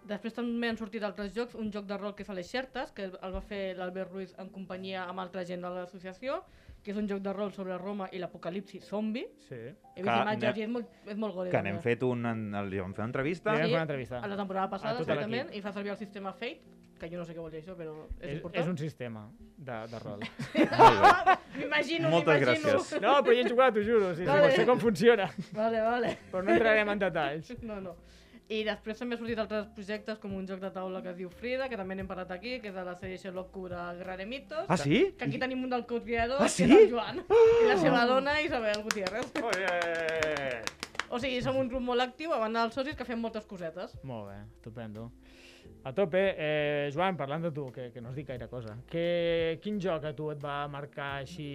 Després també han sortit altres jocs, un joc de rol que fa les xertes, que el va fer l'Albert Ruiz en companyia amb altra gent de l'associació, que és un joc de rol sobre Roma i l'apocalipsi zombi. Sí. He vist imatges i és molt, és molt gore. Que n'hem fet un... en- Li vam fer una entrevista. Sí, una entrevista. a la temporada passada, exactament, i fa servir el sistema Fate, que jo no sé què vol dir això, però és, És, important. és un sistema de, de rol. M'imagino, Moltes m'imagino. gràcies. No, però hi he jugat, t'ho juro. Sí, sí, Vale. sé com funciona. Vale, vale. Però no entrarem en detalls. No, no. I després també ha sortit altres projectes com un joc de taula que es diu Frida, que també n'hem parlat aquí, que és de la sèrie Sherlock de Mitos. Ah, sí? Que aquí tenim un del co-creador, Ah, que sí? és el Joan. I la seva dona, Isabel Gutiérrez. Oye! O sigui, som un grup molt actiu, a banda dels socis, que fem moltes cosetes. Molt bé, estupendo. A tope, eh, Joan, parlant de tu, que, que no us dic gaire cosa, que, quin joc a tu et va marcar així...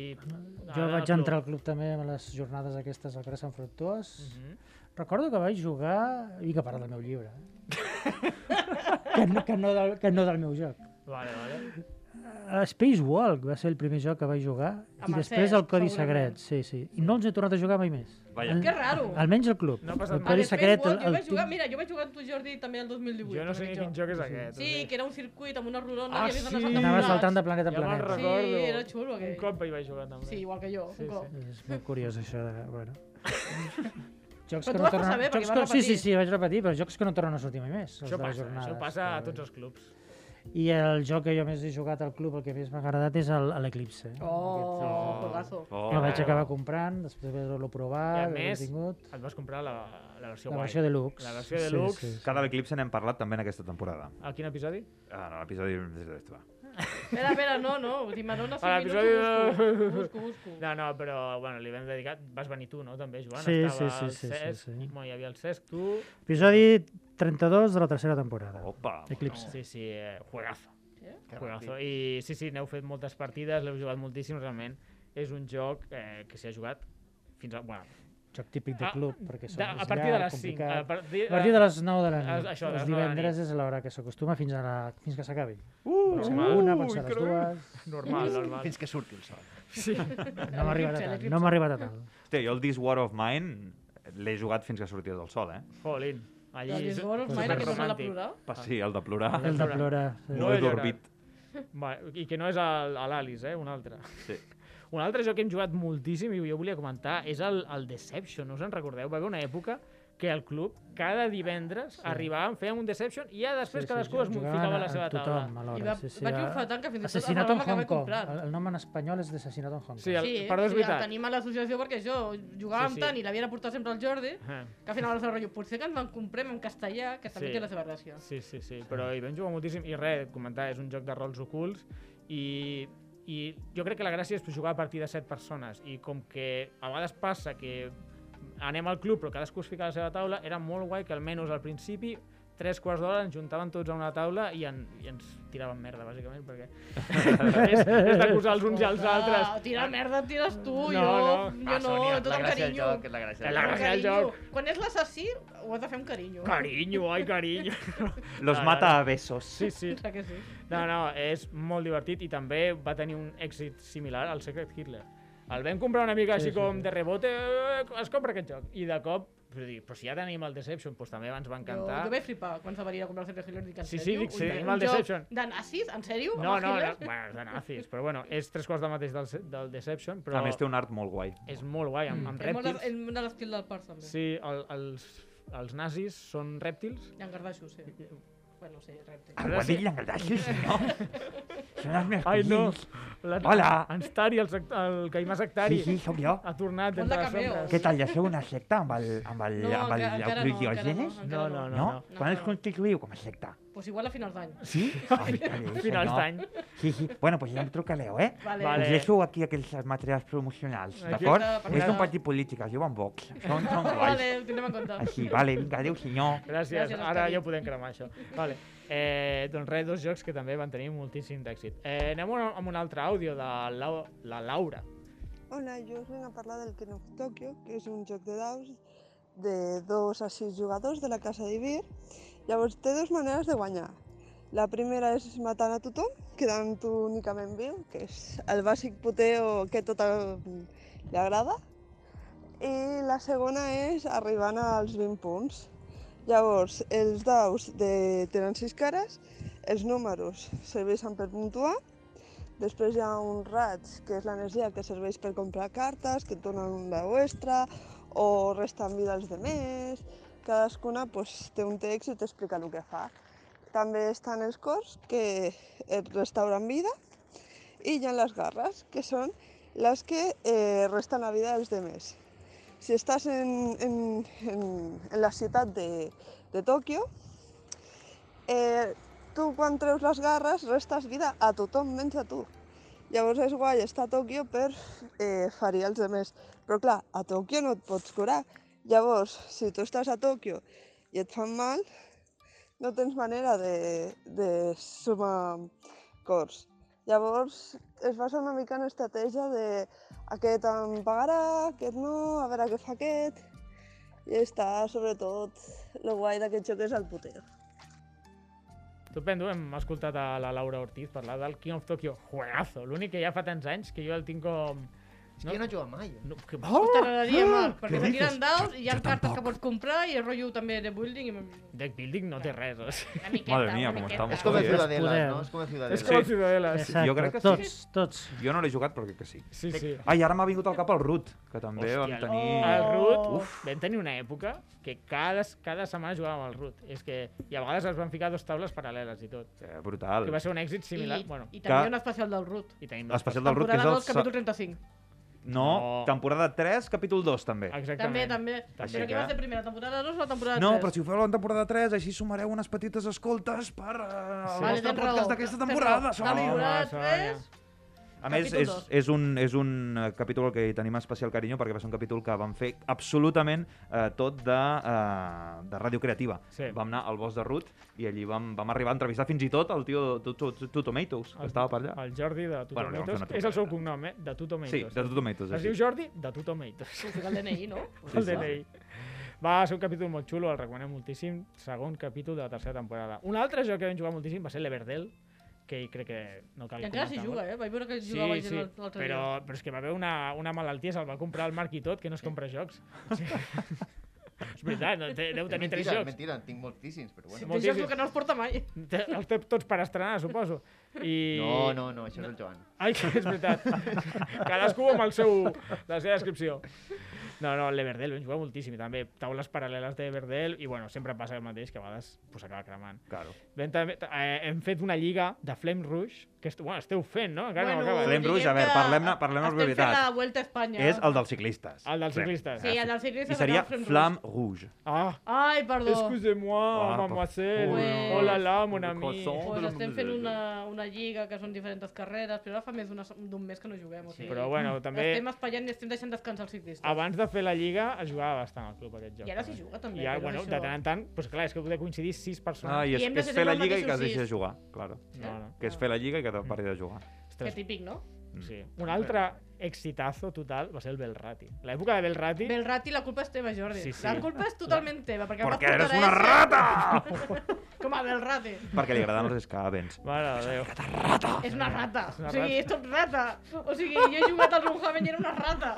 Jo vaig entrar al club també a les jornades aquestes al carrer Sant Fructuós. Mhm. Recordo que vaig jugar, i que parla del meu llibre, que, no, que, no del, que no del meu joc. Vale, vale. Uh, Space Walk va ser el primer joc que vaig jugar Amb i el després el Codi. Secret, sí, sí. I no els he tornat a jugar mai més. Vaja. Al- Que raro. Almenys el club. No ha passat el. Codi Secret... Walk, El, jo el vaig jugar, mira, jo vaig jugar amb tu, Jordi, també el 2018. Jo no sé quin joc és aquest. Sí, que era un circuit amb una rodona Ah, i havies d'anar sí. saltant Anava saltant de planeta en Ja me'n planeta. recordo. Sí, era xulo, aquell. Un cop hi vaig jugar també. Sí, igual que jo, Sí, un cop. sí. És molt curiós això de... Bueno. jocs Però tu vas passar bé, perquè jocs vas que, sí, sí, sí, vaig repetir, però jocs que no tornen a sortir mai més. els Això passa, això passa a que- tots els clubs. I el joc que jo més he jugat al club, el que més m'ha agradat, és l'Eclipse. Oh, Oh. Oh. El vaig acabar comprant, després d'haver-lo I provat, més, tingut... et vas comprar la, la versió La guai. versió deluxe. La versió Sí, deluxe. sí, sí. Cada l'Eclipse n'hem parlat també en aquesta temporada. A quin episodi? Ah, no, l'episodi... va. Espera, espera, no, no, si me dones 5 A minuts l'episodi ho busco, de- busco, busco. No, no, però bueno, li vam dedicar... Vas venir tu, no? També, Joan? Sí, Estava sí, sí, el sí, sí, Cesc, sí. i, bueno, hi havia el Cesc, tu... Episodi 32 de la tercera temporada. Opa! Eclipse. Sí, sí, eh, juegazo. Que Juegazo. I sí, sí, n'heu fet moltes partides, l'heu jugat moltíssim, realment. És un joc eh, que s'hi ha jugat fins a... Bueno, Joc típic de Ah, club, perquè són, de- a partir de les 5. complicat. A partir, A partir de les 9 de la Ah, nit. això, de els 9 de la divendres nit. és l'hora que s'acostuma fins, a la, fins que s'acabi. Uh, pot ser normal. una, pot ser les dues... Normal, normal. Fins que surti el sol. Sí. No m'ha arribat a tant. No m'ha arribat a tant. Hòstia, jo el This War of Mine l'he jugat fins que sortia del sol, eh? Jolín. Allí Discord of Mine, aquest és el de plorar? Pa, sí, el de plorar. El de plorar. sí. No he dormit. Va, I que no és a l'Alice, eh? Un altre. Sí. Un altre joc que hem jugat moltíssim i jo volia comentar és el, el Deception, no us en recordeu? Va haver una època que al club cada divendres sí. arribàvem, fèiem un Deception i ja després sí, cadascú es ficava a la seva tothom taula. alhora, I va- sí, sí, va triomfar tant que fins i tot el Assassinat vam en acabar Hong Kong. comprant. El, el nom en espanyol és d'Assassinat en Hong Kong. Sí, el, Sí, perdó, és sí, el tenim a l'associació perquè jo jugàvem Sí, sí. tant i l'havia de portar sempre al Jordi, Eh. que al final el rotllo, potser que ens en comprem en castellà, que també Sí. té la seva gràcia. Sí, sí, sí, però hi vam jugar moltíssim i res, comentar, és un joc de rols ocults i, i jo crec que la gràcia és jugar a partir de set persones i com que a vegades passa que anem al club però cadascú es fica a la seva taula, era molt guai que almenys al principi tres quarts d'hora ens juntaven tots a una taula i, en, i ens tiraven merda, bàsicament, perquè és, és d'acusar els uns i els altres. Ah, tira merda, tires tu, No, jo, no. jo Ah, no, Sònia, tot la amb carinyo. joc és la gràcia La del joc. gràcia del Carinyo. joc. Quan és l'assassí, ho has de fer amb carinyo. Carinyo, ai, carinyo. Los mata a besos. Sí, sí. Clar que sí. No, no, és molt divertit i també va tenir un èxit similar al Secret Hitler. El vam comprar una mica Sí, així sí, com sí. de rebote, eh, es compra aquest joc. I de cop, però, dic, però si ja tenim el Deception, doncs també ens va Jo, encantar. jo vaig flipar quan se va venir a comprar el Secret Hitler, dic, en Sí, sí, sèrio? dic, sí, tenim el Deception. De nazis? En sèrio? No, no, no, bueno, és de nazis, però bueno, és tres quarts del mateix del, del Deception, però A més té un art molt guai. és molt guai, amb, amb de- rèptils. és molt de l'estil del Parc, també. Sí, el, els, els nazis són rèptils. I en Gardaixos, sí. Bueno, sí. Ah, ho ha dit l'engradaixo, senyor? Són els meus Ai, no. La, Hola. En Stari, el, sect- el caimà sectari. Sí, sí, sóc jo. Ha tornat Font d'entre de les cameos. sombres. Què tal, ja sou una secta amb el, amb el, No, amb el, encara- encara el no, encara no, encara No, no, No? no. Quan es no. constituïu com a secta? Pues igual a finals d'any. Sí? Ai, vale, Finals senyor. d'any. Sí, sí. Bueno, pues ja em trucareu, eh? Vale. Us deixo aquí aquells materials promocionals, d'acord? És un partit polític, es diuen Vox. Són, són guais. Vale, ho tindrem en compte. Així, vale, vinga, adéu, senyor. Gràcies, Gràcies, ara ja ho podem cremar, això. Vale. Eh, doncs res, dos jocs que també van tenir moltíssim d'èxit. Eh, anem un- amb un altre àudio de la, la Laura. Hola, jo us vinc a parlar del Ken of Tokyo, que és un joc de daus de 2 a 6 jugadors de la casa d'Ivir. Llavors té dues maneres de guanyar. La primera és matant a tothom, quedant únicament viu, que és el bàsic puteo que a tothom li agrada. I la segona és arribant als 20 punts. Llavors, els daus de... tenen 6 cares, els números serveixen per puntuar, després hi ha un raig, que és l'energia que serveix per comprar cartes, que et donen un dau extra, o resten vida als demés, cadascuna pues, té un text i t'explica el que fa. També estan els cors, que et restauren vida, i hi ha les garres, que són les que eh, resten la vida als demés. Si estàs en, en, en, en la ciutat de, de Tòquio, eh, tu quan treus les garres restes vida a tothom menys a tu. Llavors és guai estar a Tòquio per eh, ferir els demés. Però clar, a Tòquio no et pots curar. Llavors, si tu estàs a Tòquio i et fan mal, no tens manera de, de sumar cors. Llavors es basa una mica en estratègia de aquest em pagarà, aquest no, a veure què fa aquest. I està, sobretot, el guai d'aquest joc és el puteo. Estupendo, hem escoltat a la Laura Ortiz parlar del King of Tokyo. Juegazo, l'únic que ja fa tants anys que jo el tinc com... És que jo no he jugat mai. No, que... Oh! T'agradaria, Marc, perquè Què se tiren daus i hi ha Jo cartes tampoc. que pots comprar i el rotllo també de building. I... Deck building no té res. O sigui. Miqueta, Madre mía, com estamos. És com el eh? Ciudadelas, Podeu. no? És com el Ciudadelas. És com el Ciudadelas. Exacte, Jo crec que tots, sí. tots. Jo no l'he jugat, però crec que sí. Sí, sí. Ai, ara m'ha vingut al cap el Root, que també Hòstia, vam tenir... El Root, Uf. vam tenir una època que cada, cada setmana jugàvem al Root. És que, I a vegades es van ficar dos taules paral·leles i tot. Eh, brutal. Que va ser un èxit similar. I, bueno, I també Que- un especial del Root. i tenim L'especial del Root, que és el... 2, capítol 35. No, No. temporada 3, capítol 2, també. També, Exactament. també. Així Però qui que- va ser primera, temporada 2 o la temporada 3? No, però si ho feu la temporada 3, així sumareu unes petites escoltes per uh, el Vale, vostre podcast d'aquesta temporada. Sònia. Temporada Sònia. 3... A més, Capítol és, dos. és, un, és un eh, capítol que hi tenim especial carinyo perquè va ser un capítol que vam fer absolutament eh, tot de, eh, de ràdio creativa. Sí. Vam anar al bosc de Ruth i allí vam, vam arribar a entrevistar fins i tot el tio de Two- Tomatoes, que estava per allà. El Jordi de Two Bueno, Tomatoes. és el seu trucada. cognom, eh? De Two Tomatoes. Sí, de Two Tomatoes, Es diu Jordi de Two Tomatoes. El DNI, no? el DNI. Va ser un capítol molt xulo, el recomanem moltíssim. Segon capítol de la tercera temporada. Un altre joc que vam jugar moltíssim va ser l'Everdell, que crec que no cal I encara s'hi juga, eh? Vaig veure que Sí, jugava sí, gent l'altre però, dia. però és que va haver una, una malaltia, se'l va comprar el Marc i tot, que no es compra jocs. Sí. és veritat, no, té, deu tenir tres mentira, és jocs. mentira, en tinc moltíssims, però bueno. Té moltíssim. jocs que no els porta mai. Els té tots per estrenar, suposo. I... No, no, no, això és el Joan. Ai, que és veritat. Cadascú amb el seu, la seva descripció. No, no, l'Everdell, vam jugar moltíssim. I també taules paral·leles d'Everdell i, bueno, sempre passa el mateix, que a vegades pues, acaba cremant. Claro. Vam, també, eh, hem fet una lliga de Flame Rouge, que est, bueno, esteu fent, no? Encara no Bueno, acaba. Flame Rouge, a veure, parlem-ne parlem estem de fent veritat. la Vuelta a Espanya. És el dels ciclistes. El dels ciclistes. Sí, el dels ciclistes I seria Flam Rouge. Ah, Ai, perdó. excusez-moi, Ah, mademoiselle. Pues- Oh la la, mon ami. Pues estem fent una, una lliga que són diferents carreres, però ara fa més d'un mes que no juguem. O sigui, Però, bueno, també- Estem espaiant i estem deixant descansar els ciclistes. Abans de fer la lliga es jugava bastant al club aquest joc. I ara s'hi juga, també, I ara, bueno, això- de tant en tant, doncs clar, és que de coincidir sis persones. Ah, i és, és fer la lliga i que es mateixos deixa de sis. jugar, claro. No, no. Que és fer la lliga i que te pari de jugar. Que típic, no? Sí. Un altre exitazo total va ser el Belrati. L'època de Belrati... Belrati, la culpa és teva, Jordi. Sí, sí. La culpa és totalment teva, perquè Perquè eres una a rata! Com a Belrati. Perquè li agraden els escavens. Mare de Déu. És una rata. una o sigui, rata. és tot rata. O sigui, jo he jugat al Runhaven i era una rata.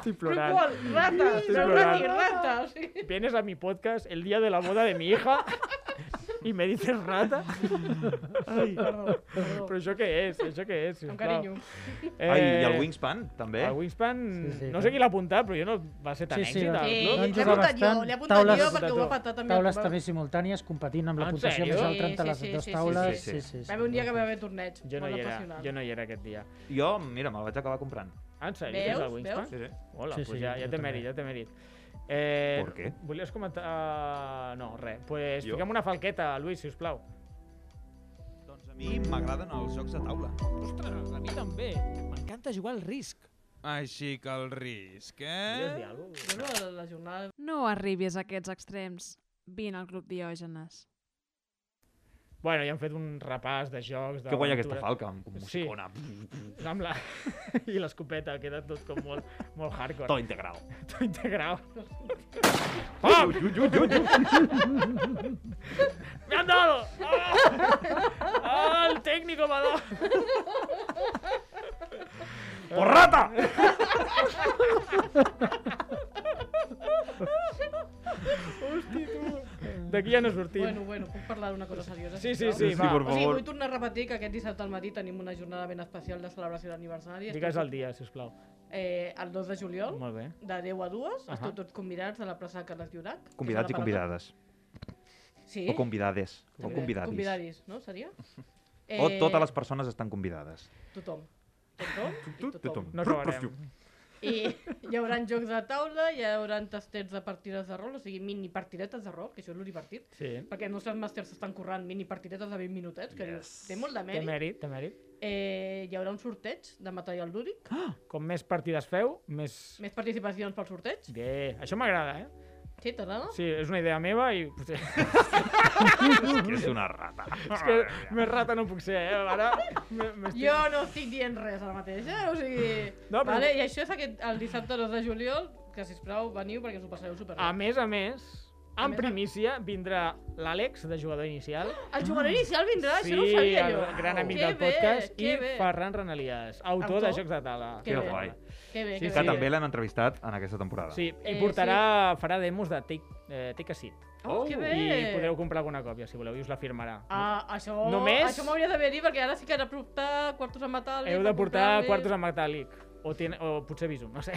Però plorant. igual, rata. Belrati, plorant. rata. O sigui... Vienes a mi podcast el día de la boda de mi hija y me dices rata. Ai, Perdó, perdó. però això què és? Això què és? Amb sisplau? carinyo. Eh, Ai, i el Wingspan, també. El Wingspan, Sí, sí, no sé qui l'ha apuntat, però jo no va ser tan Sí, sí, èxit al Sí, club. Vam l'he apuntat jo, l'he apuntat Taules- jo perquè ho va patar també. Taules també simultànies, competint amb la En puntuació més alta entre les dues taules. sí, Sí, sí. Va haver un dia que va haver torneig. Jo no hi era, jo no hi era aquest dia. Jo, mira, me'l vaig acabar comprant. Ah, en sèrio? Veus? Tens el Wingspan? Veus? Sí, sí. Hola, Sí, pues sí, ja, ja jo té mèrit, ja té mèrit. Eh, ¿Por qué? Volies comentar... No, res. Pues Jo? fiquem una falqueta, Lluís, si us plau. Doncs a mi m'agraden els jocs de taula. Ostres, a mi també. M'encanta jugar al risc. Així que el risc, eh? alguna Jo no, la jornada... No arribis a aquests extrems. Vine al Club Diògenes. Bueno, i han fet un repàs de jocs... Que guanya aquesta falca, amb com Sí. musicona. Amb la... I l'escopeta, queda tot com molt, molt hardcore. Todo integrado. Todo integrado. ¡Ah! ¡Pam! ¡Me han dado! ¡Ah! ¡Ah, el técnico me ha dado! ¡Porrata! Hosti, tu. D'aquí ja no sortim. Bueno, bueno, puc parlar d'una cosa seriosa? Sí, sí, sí, Sí, va. por O sigui, favor. vull tornar a repetir que aquest dissabte al matí tenim una jornada ben especial de celebració d'aniversari. Digues el dia, sisplau. Eh, el 2 de juliol, Molt bé. de 10 a 2, Ahà. esteu tots convidats a la plaça Carles Llorac. Convidats i convidades. Sí. O convidades. O convidadis. Convidadis, no? Seria? O Eh, totes les persones estan convidades. Tothom. Tothom? Tu- tothom. No acabarem. I hi haurà jocs de taula, hi haurà tastets de partides de rol, o sigui, mini partidetes de rol, que això és lo divertit. Sí. Perquè els nostres màsters estan currant mini partidetes de 20 minutets, que dius, té molt de Té mèrit. mèrit, té mèrit. Eh, hi haurà un sorteig de material lúdic, Com més partides feu, més... més participacions pel sorteig. Bé, això m'agrada, eh? Sí, t'agrada? Sí, és una idea meva i... potser- És que és una rata. és que més rata no puc ser, eh? Ara. Jo no estic dient res ara mateix, eh? O sigui... No, però- vale, I això és aquest, el dissabte 2 de juliol, que sisplau veniu perquè us ho passareu superbé. A més a més, A en més a- primícia vindrà l'Àlex, de jugador inicial. El jugador inicial vindrà? sí, Això no ho sabia el jo. gran amic Que del bé, podcast, i bé. Ferran Renalies, autor, de Jocs de Tala. Que Que bé. Que bé, Sí, que sí. Que bé. també l'hem entrevistat en aquesta temporada. Sí, i Eh, portarà, farà demos de Take, eh, Take a Seat. Oh, que bé. I podreu comprar alguna còpia, si voleu, i us la firmarà. Ah, això, Només- això m'hauria d'haver dit, perquè ara sí que he de portar quartos en metàl·lic. Heu de portar quartos en metàl·lic. O, tiene, o potser visum, no sé.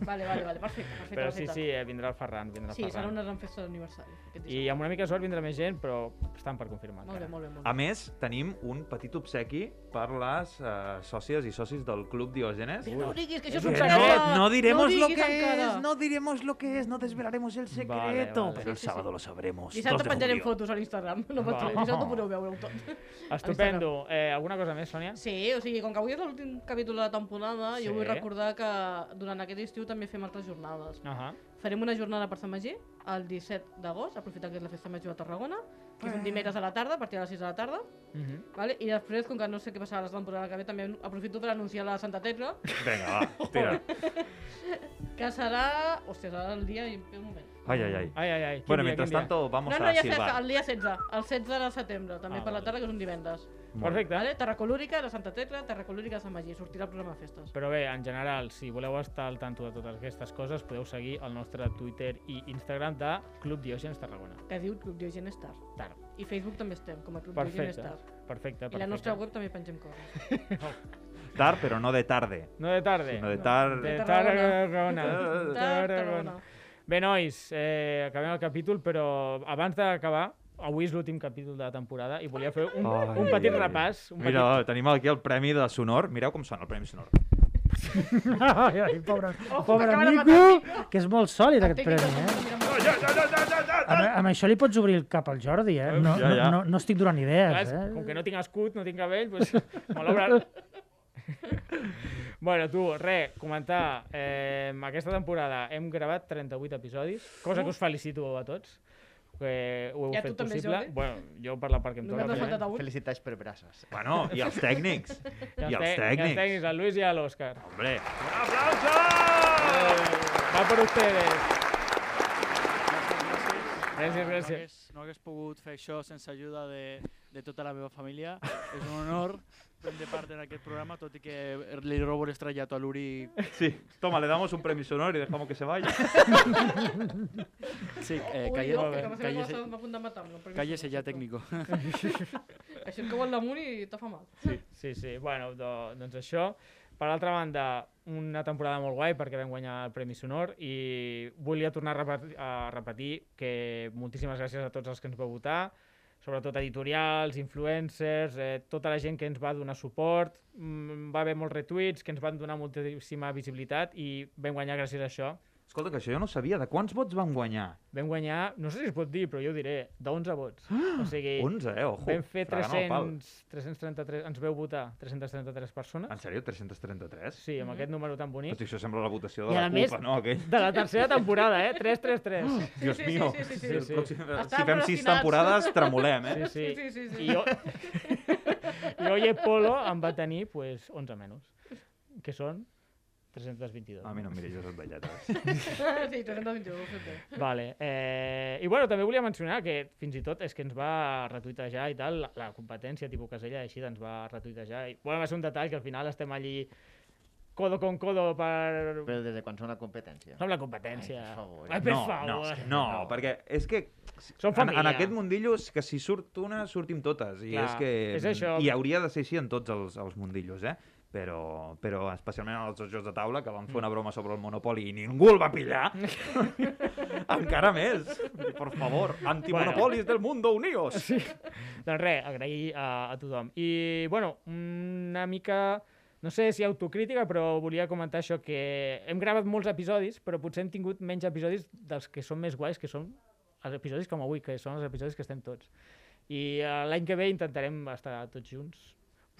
Vale, vale, vale, perfecte, perfecte. Però sí, perfecte. sí, eh, vindrà el Ferran, vindrà el Sí, serà Ferran. una gran festa d'aniversari. I amb una mica de sort vindrà més gent, però estan per confirmar. Molt bé, molt bé, molt A més, tenim un petit obsequi per les uh, sòcies i socis del Club Diògenes. No ho diguis, que això és Que un no, secret. no diremos no lo que encara. es, no diremos lo que es, no desvelaremos el secreto, Vale, vale. pero el sábado lo sabremos. Dissabte 2 de penjarem fotos a l'Instagram. No Va. pateixis, dissabte podreu veure-ho tot. Estupendo. Eh, alguna cosa més, Sònia? Sí, o sigui, com que avui és l'últim capítol de la temporada, Sí. jo vull recordar que durant aquest estiu també fem altres jornades. Uh -huh. Farem una jornada per Sant Magí, el 17 d'agost, aprofitant que és la festa major de Tarragona, que és un dimecres a la tarda, a partir de les 6 de la tarda, Uh -huh. vale? i després, com que no sé què passarà la temporada que ve, també aprofito per anunciar la Santa Tecla, Vinga, va, tira. que serà... Hòstia, serà el dia... Un moment. Ay, ay, ay. Ai, ai, ai. quin Bueno, dia, mientras tanto, vamos no, no, a ja sé, silbar. el dia 16, el 16 de setembre, també Ah, per la tarda, que és un divendres. Perfecte. Vale? Terracolúrica de Santa Tecla, Terracolúrica de Sant Magí, sortirà el programa de festes. Però bé, en general, si voleu estar al tanto de totes aquestes coses, podeu seguir el nostre Twitter i Instagram de Club Diògenes Tarragona. Que diu Club Diogenes Star. Tar. I Facebook també estem, com a Club Diogenes Perfecte, Star. perfecte, I la perfecte. nostra web també pengem coses. Tar, pero no de tarde. No de tarde. Sino de tar... De Tarragona. Tarragona. Tar- Tarragona. Bé, nois, eh, acabem el capítol, però abans d'acabar, avui és l'últim capítol de la temporada i volia fer un, Ai, un petit ai, repàs. Un Mira, tenim aquí el premi de sonor. Mireu com sona el premi sonor. ai, ai, pobre, Oh, pobre Mico, matar que és molt sòlid aquest premi, eh? sonido, mira, Amb, amb això li pots obrir el cap al Jordi, eh? No, Ja, ja. no, no, no estic donant Clar, idees, és- eh? com que no tinc escut, no tinc cabell, doncs me l'obren. bueno, tu, res, comentar. Eh, aquesta temporada hem gravat 38 episodis, cosa que us felicito a tots, que ho heu I a fet possible. Jordi? Bueno, jo per la part que em toca. un. Felicitats per braces. Bueno, i els tècnics. I I els tè- I els tècnics. tècnics, el Luis i l'Òscar. Hombre. Va per ustedes. Gràcies, gràcies. No hagués, no hagués pogut fer això sense ajuda de, de tota la meva família. És un honor prendre part en aquest programa, tot i que li robo l'estrellato a l'Uri. Sí, toma, le damos un premio sonor y dejamos que se vaya. Sí, eh, Ui, calle, no, que com calle, se m'ha a punt de matar amb el cállese ya, técnico. Això et cau al damunt i te fa mal. Sí, sí, sí. Bueno, do, doncs això. Per altra banda, una temporada molt guai perquè vam guanyar el Premi Sonor i volia tornar a repetir, a repetir que moltíssimes gràcies a tots els que ens vau votar, sobretot editorials, influencers, eh, tota la gent que ens va donar suport, mm, va haver molts retuits que ens van donar moltíssima visibilitat i vam guanyar gràcies a això. Escolta, que això jo no sabia. De quants vots vam guanyar? Vam guanyar, no sé si es pot dir, però jo ho diré, d'11 vots. O sigui, 11, eh? Ojo. vam fer fregant el pal. 300, 333, ens veu votar 333 persones. En sèrio? 333? Sí, amb aquest número tan bonic. Hosti, això sembla la votació I de a la més, CUP, no? Aquell. de la tercera temporada, eh? 333. Oh, Dios Sí, sí, mío. sí, sí, sí, sí. pròxim- Estàvem si fem sis temporades, tremolem, eh? Sí, sí. Sí, sí, sí. I jo, jo i Polo em va tenir pues, 11 menys, que són 322. A mi no em miris les envelletes. sí, 322, ho sé. Vale. Eh, I bueno, també volia mencionar que fins i tot és que ens va retuitejar i tal, la, la competència tipus Casella així ens va retuitejar. I, bueno, va ser un detall que al final estem allí codo con codo per... Però des de quan són la competència? Som la competència. Ai, per favor. Ai, per no, favor. no, és que no, perquè és que Som en, en aquest mundillo és que si surt una, sortim totes. I Clar, és que és això. I hauria de ser així en tots els, els mundillos, eh? Però, però especialment en els dos jocs de taula, que van fer una Mm. broma sobre el Monopoli i ningú el va pillar, encara més. Per favor, antimonopolis del mundo, unidos! Sí. Doncs res, agrair a, a tothom. I, bueno, una mica, no sé si autocrítica, però volia comentar això, que hem gravat molts episodis, però potser hem tingut menys episodis dels que són més guais, que són els episodis com avui, que són els episodis que estem tots. I eh, l'any que ve intentarem estar tots junts.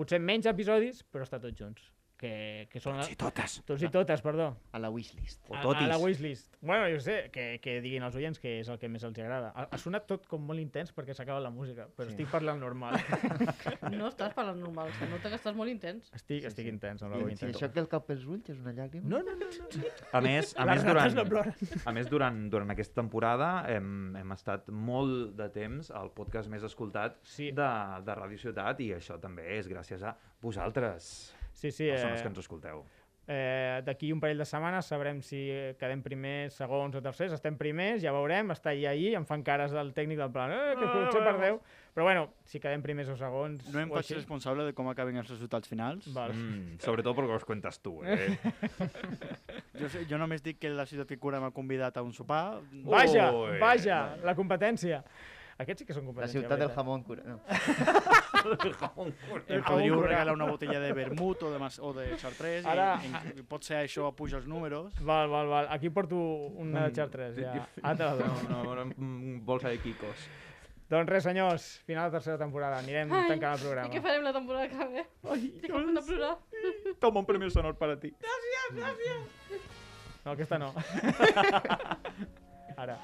Potser menys episodis, però estar tots junts. Que, que són... Tots i totes. Tots i totes, perdó. A la wishlist. O A, a totis. la wishlist. Bueno, jo sé, que, que diguin els oients que és el que més els agrada. Ha, ha sonat tot com molt intens perquè s'acaba la música, però Sí. estic parlant normal. No estàs parlant normal, se nota que estàs molt intens. estic, estic intens, amb la I, intens. això que el cap pels ulls és una llàgrima? No, no, no. no. A més, a més, durant, no a més durant, durant aquesta temporada hem, hem estat molt de temps al podcast més escoltat Sí. de, de Ràdio Ciutat i això també és gràcies a vosaltres, Sí, sí. persones Eh, que ens escolteu. eh, D'aquí un parell de setmanes sabrem si quedem primers, segons o tercers. Estem primers, ja veurem, està allà ahí, em fan cares del tècnic del plan, eh, que Ah, potser veurem. perdeu. Però bueno, si quedem primers o segons... No em faig així. responsable de com acaben els resultats finals. Val. Mm, sobretot perquè els cuentes tu, eh? Jo, sé, jo només dic que la ciutat que cura m'ha convidat a un sopar. Vaja, Ui. vaja, la competència. Aquests sí que són La competència. ciutat del jamón cura. No. El jamón A un podríeu regalar una botella de vermut o de, mas, o de chartres Ara- i, i, pot ser això puja els números. Val, val, val. Aquí porto una de Chartres, ja. Ah, te la dono. No, no, no, mm, bolsa de quicos. Doncs res, senyors, final de tercera temporada. Anirem Ai, tancant el programa. I què farem la temporada que ve? Ai, Estic a punt de plorar. Toma un premio sonor para ti. Gràcies, gràcies. No, aquesta no. Ara.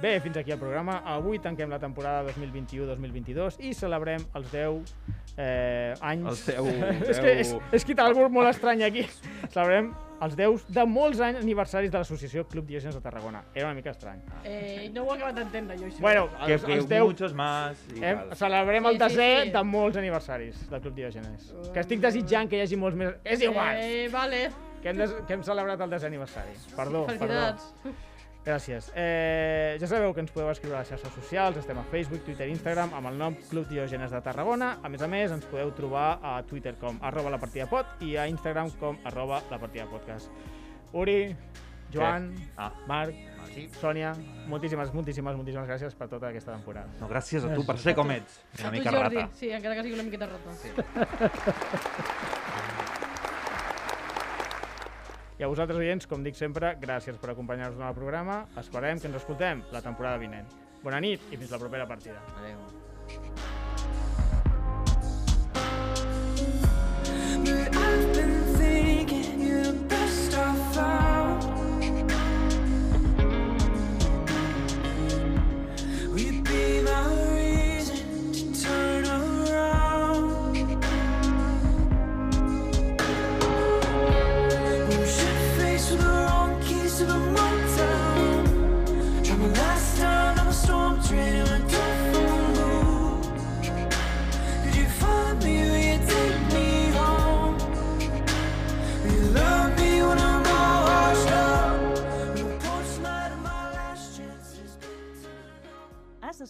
Bé, fins aquí el programa. Avui tanquem la temporada 2021-2022 i celebrem els 10 eh, anys... Els 10 és que és, és quitar algú molt estrany aquí. Celebrem els 10 de molts anys aniversaris de l'associació Club Diògenes de Tarragona. Era una mica estrany. Eh, no ho he acabat d'entendre, jo, això. Bueno, Que, els, que els 10... muchos más i tal. celebrem Sí, el desè sí, sí. de molts aniversaris del Club Diògenes. Que estic desitjant que hi hagi molts més... És igual! Eh, vale. Que hem, des... que hem celebrat el desè aniversari. Perdó, perdó. Felicitats. Gràcies. Eh, ja sabeu que ens podeu escriure a les xarxes socials, estem a Facebook, Twitter i Instagram amb el nom Club Diògenes de Tarragona. A més a més, ens podeu trobar a Twitter com arroba la partida pot i a Instagram com arroba la partida podcast. Uri, Joan, Ah. Marc, Sí. Sònia, moltíssimes, moltíssimes, moltíssimes gràcies per tota aquesta temporada. No, gràcies a tu per ser com ets. Una A tu, mica Jordi. rata. Sí, encara que sigui una miqueta rata. Sí. I a vosaltres, oients, com dic sempre, gràcies per acompanyar-nos en el programa. Esperem que ens escoltem la temporada vinent. Bona nit i fins la propera partida. Adéu. But I've been thinking you're the best I found.